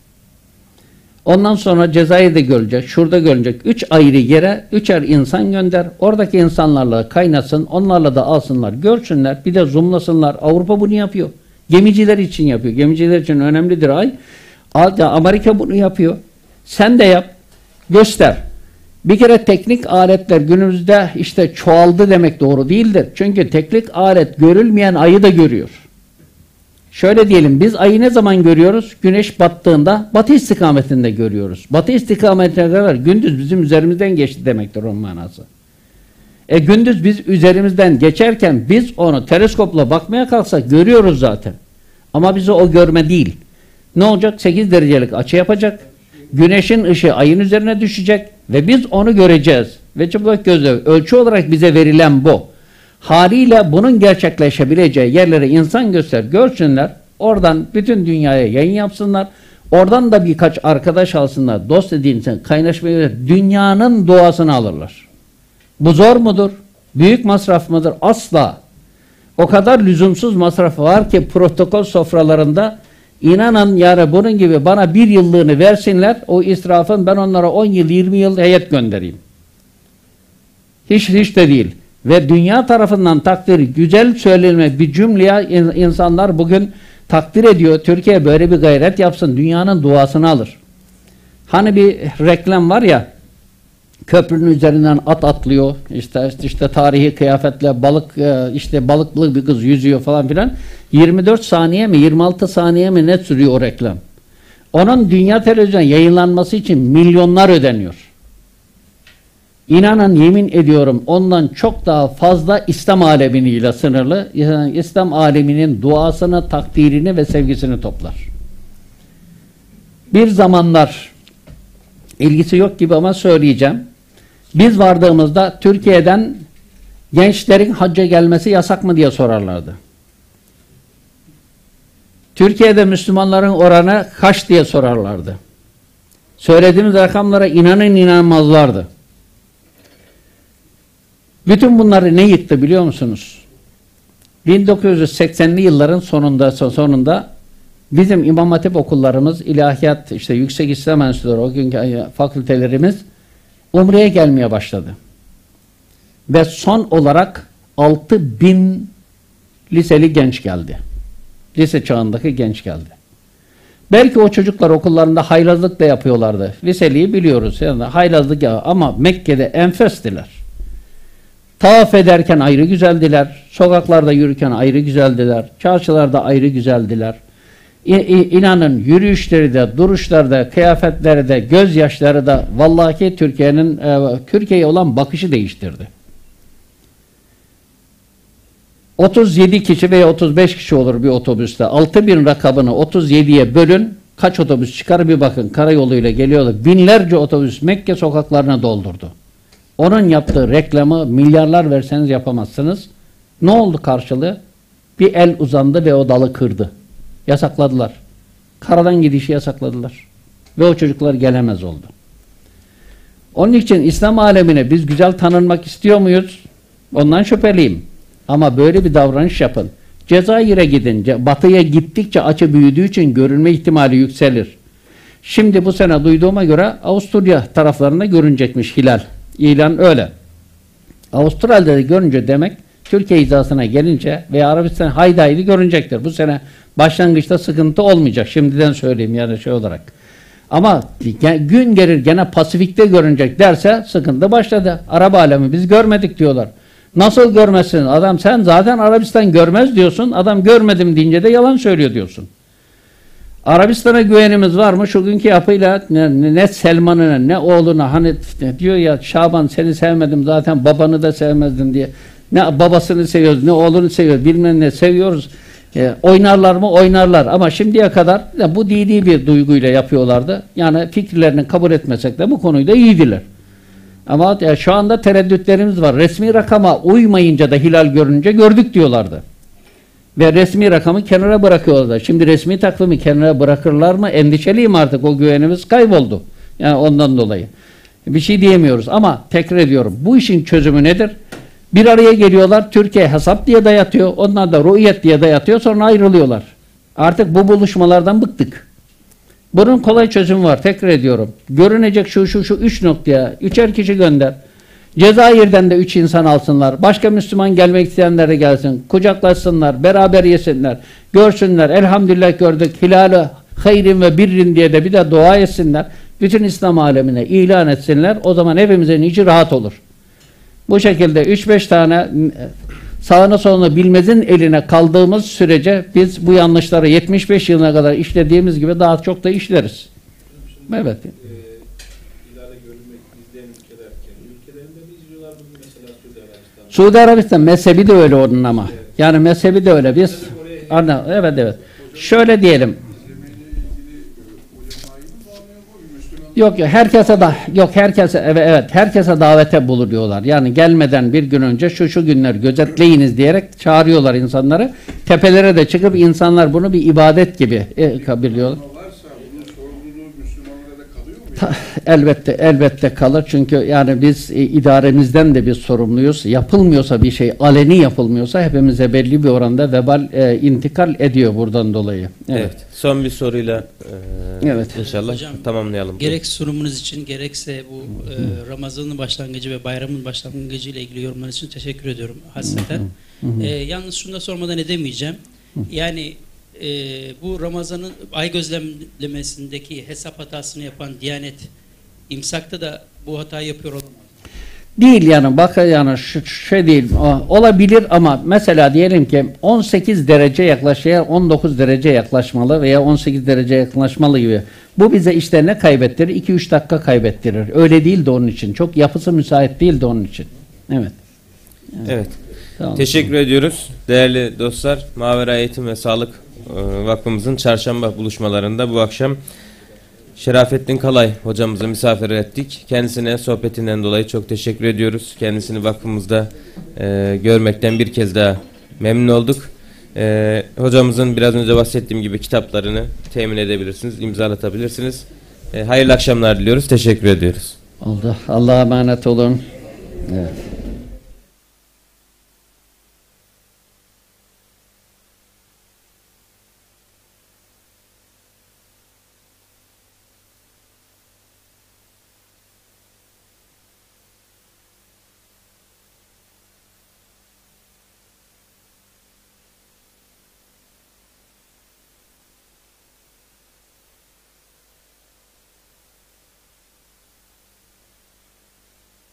Ondan sonra Cezayir'de görülecek, şurada görülecek. Üç ayrı yere üçer insan gönder. Oradaki insanlarla kaynasın, onlarla da alsınlar, görsünler. Bir de zoomlasınlar. Avrupa bunu yapıyor. Gemiciler için yapıyor. Gemiciler için önemlidir ay. Amerika bunu yapıyor. Sen de yap. Göster. Bir kere teknik aletler günümüzde işte çoğaldı demek doğru değildir. Çünkü teknik alet görülmeyen ayı da görüyor. Şöyle diyelim biz ayı ne zaman görüyoruz? Güneş battığında batı istikametinde görüyoruz. Batı istikametine kadar gündüz bizim üzerimizden geçti demektir onun manası. E gündüz biz üzerimizden geçerken biz onu teleskopla bakmaya kalksak görüyoruz zaten. Ama bize o görme değil. Ne olacak? 8 derecelik açı yapacak. Güneşin ışığı ayın üzerine düşecek ve biz onu göreceğiz. Ve çıplak gözle ölçü olarak bize verilen bu. Haliyle bunun gerçekleşebileceği yerlere insan göster, görsünler. Oradan bütün dünyaya yayın yapsınlar. Oradan da birkaç arkadaş alsınlar. Dost edinsin, kaynaşmayı dünyanın doğasını alırlar. Bu zor mudur? Büyük masraf mıdır? Asla. O kadar lüzumsuz masraf var ki protokol sofralarında inanın yani bunun gibi bana bir yıllığını versinler. O israfın ben onlara 10 yıl 20 yıl heyet göndereyim. Hiç hiç de değil. Ve dünya tarafından takdir güzel söylenme bir cümleye in- insanlar bugün takdir ediyor. Türkiye böyle bir gayret yapsın. Dünyanın duasını alır. Hani bir reklam var ya Köprünün üzerinden at atlıyor. İşte işte tarihi kıyafetle balık e, işte balıklı bir kız yüzüyor falan filan. 24 saniye mi 26 saniye mi ne sürüyor o reklam? Onun dünya televizyonda yayınlanması için milyonlar ödeniyor. İnanın yemin ediyorum ondan çok daha fazla İslam alemiyle sınırlı. İslam aleminin duasını, takdirini ve sevgisini toplar. Bir zamanlar ilgisi yok gibi ama söyleyeceğim. Biz vardığımızda Türkiye'den gençlerin hacca gelmesi yasak mı diye sorarlardı. Türkiye'de Müslümanların oranı kaç diye sorarlardı. Söylediğimiz rakamlara inanın inanmazlardı. Bütün bunları ne yıktı biliyor musunuz? 1980'li yılların sonunda sonunda bizim İmam Hatip okullarımız, ilahiyat, işte Yüksek İslam Enstitüleri, o günkü fakültelerimiz Umre'ye gelmeye başladı. Ve son olarak 6 bin liseli genç geldi. Lise çağındaki genç geldi. Belki o çocuklar okullarında haylazlık da yapıyorlardı. Liseliği biliyoruz. Yani haylazlık ya ama Mekke'de enfestiler. Tavaf ederken ayrı güzeldiler. Sokaklarda yürürken ayrı güzeldiler. Çarşılarda ayrı güzeldiler. İnanın yürüyüşleri de, duruşları da, kıyafetleri de, gözyaşları da vallahi Türkiye'nin e, Türkiye'ye olan bakışı değiştirdi. 37 kişi veya 35 kişi olur bir otobüste. 6000 rakamını 37'ye bölün. Kaç otobüs çıkar bir bakın. Karayoluyla geliyorlar. Binlerce otobüs Mekke sokaklarına doldurdu. Onun yaptığı reklamı milyarlar verseniz yapamazsınız. Ne oldu karşılığı? Bir el uzandı ve o dalı kırdı. Yasakladılar. Karadan gidişi yasakladılar. Ve o çocuklar gelemez oldu. Onun için İslam alemine biz güzel tanınmak istiyor muyuz? Ondan şüpheliyim. Ama böyle bir davranış yapın. Cezayir'e gidin. Batıya gittikçe açı büyüdüğü için görünme ihtimali yükselir. Şimdi bu sene duyduğuma göre Avusturya taraflarında görünecekmiş hilal. İlan öyle. Avustralya'da görünce demek Türkiye hizasına gelince veya Arabistan haydi görünecektir. Bu sene başlangıçta sıkıntı olmayacak. Şimdiden söyleyeyim yani şey olarak. Ama gün gelir gene Pasifik'te görünecek derse sıkıntı başladı. Arap alemi biz görmedik diyorlar. Nasıl görmezsin? Adam sen zaten Arabistan görmez diyorsun. Adam görmedim deyince de yalan söylüyor diyorsun. Arabistan'a güvenimiz var mı? Şu günkü yapıyla ne, ne Selman'ına ne oğluna hani diyor ya Şaban seni sevmedim zaten babanı da sevmezdin diye. Ne babasını seviyoruz ne oğlunu seviyoruz bilmem ne seviyoruz. E, oynarlar mı? Oynarlar. Ama şimdiye kadar ya bu dini bir duyguyla yapıyorlardı. Yani fikirlerini kabul etmesek de bu konuyu da iyiydiler. Ama ya şu anda tereddütlerimiz var. Resmi rakama uymayınca da hilal görünce gördük diyorlardı. Ve resmi rakamı kenara bırakıyorlar. Şimdi resmi takvimi kenara bırakırlar mı? Endişeliyim artık. O güvenimiz kayboldu. Yani ondan dolayı. Bir şey diyemiyoruz ama tekrar ediyorum. Bu işin çözümü nedir? Bir araya geliyorlar. Türkiye hesap diye dayatıyor. Onlar da ruhiyet diye dayatıyor. Sonra ayrılıyorlar. Artık bu buluşmalardan bıktık. Bunun kolay çözümü var. Tekrar ediyorum. Görünecek şu şu şu üç noktaya üçer kişi gönder. Cezayir'den de üç insan alsınlar. Başka Müslüman gelmek isteyenler de gelsin. Kucaklaşsınlar. Beraber yesinler. Görsünler. Elhamdülillah gördük. Hilal-i hayrin ve birrin diye de bir de dua etsinler. Bütün İslam alemine ilan etsinler. O zaman hepimizin içi rahat olur. Bu şekilde 3-5 tane sağına soluna bilmezin eline kaldığımız sürece biz bu yanlışları 75 yılına kadar işlediğimiz gibi daha çok da işleriz. Evet. e, ülkeler Suudi Arabistan? Suudi Arabistan mezhebi de öyle onun ama. Yani mezhebi de öyle. Biz Anla, evet evet. Şöyle diyelim. Yok yok herkese da yok herkese evet evet herkese davete bulunuyorlar. Yani gelmeden bir gün önce şu şu günler gözetleyiniz diyerek çağırıyorlar insanları. Tepelere de çıkıp insanlar bunu bir ibadet gibi e, kabul ediyorlar. Varsa bunun sorumluluğu Müslümanlara da kalıyor mu? Ta- Elbette elbette kalır çünkü yani biz e, idaremizden de biz sorumluyuz. Yapılmıyorsa bir şey aleni yapılmıyorsa hepimize belli bir oranda vebal e, intikal ediyor buradan dolayı. Evet. Evet. Son bir soruyla e, Evet. inşallah Hocam, tamamlayalım. Gerek sunumunuz için gerekse bu e, Ramazan'ın başlangıcı ve bayramın başlangıcı ile ilgili yorumlarınız için teşekkür ediyorum hasreten. E, yalnız şunu da sormadan edemeyeceğim. Yani e, bu Ramazan'ın ay gözlemlemesindeki hesap hatasını yapan Diyanet imsakta da bu hatayı yapıyor olamaz. Değil yani bak yani şu şey değil olabilir ama mesela diyelim ki 18 derece yaklaşıyor 19 derece yaklaşmalı veya 18 derece yaklaşmalı gibi. Bu bize işte ne kaybettirir? 2-3 dakika kaybettirir. Öyle değil de onun için. Çok yapısı müsait değil de onun için. Evet. Evet. Tamam. Teşekkür ediyoruz değerli dostlar. Mavera Eğitim ve Sağlık Vakfımızın çarşamba buluşmalarında bu akşam Şerafettin Kalay hocamızı misafir ettik. Kendisine sohbetinden dolayı çok teşekkür ediyoruz. Kendisini vakfımızda e, görmekten bir kez daha memnun olduk. E, hocamızın biraz önce bahsettiğim gibi kitaplarını temin edebilirsiniz, imzalatabilirsiniz. E, hayırlı akşamlar diliyoruz. Teşekkür ediyoruz. Oldu. Allah'a emanet olun. Evet.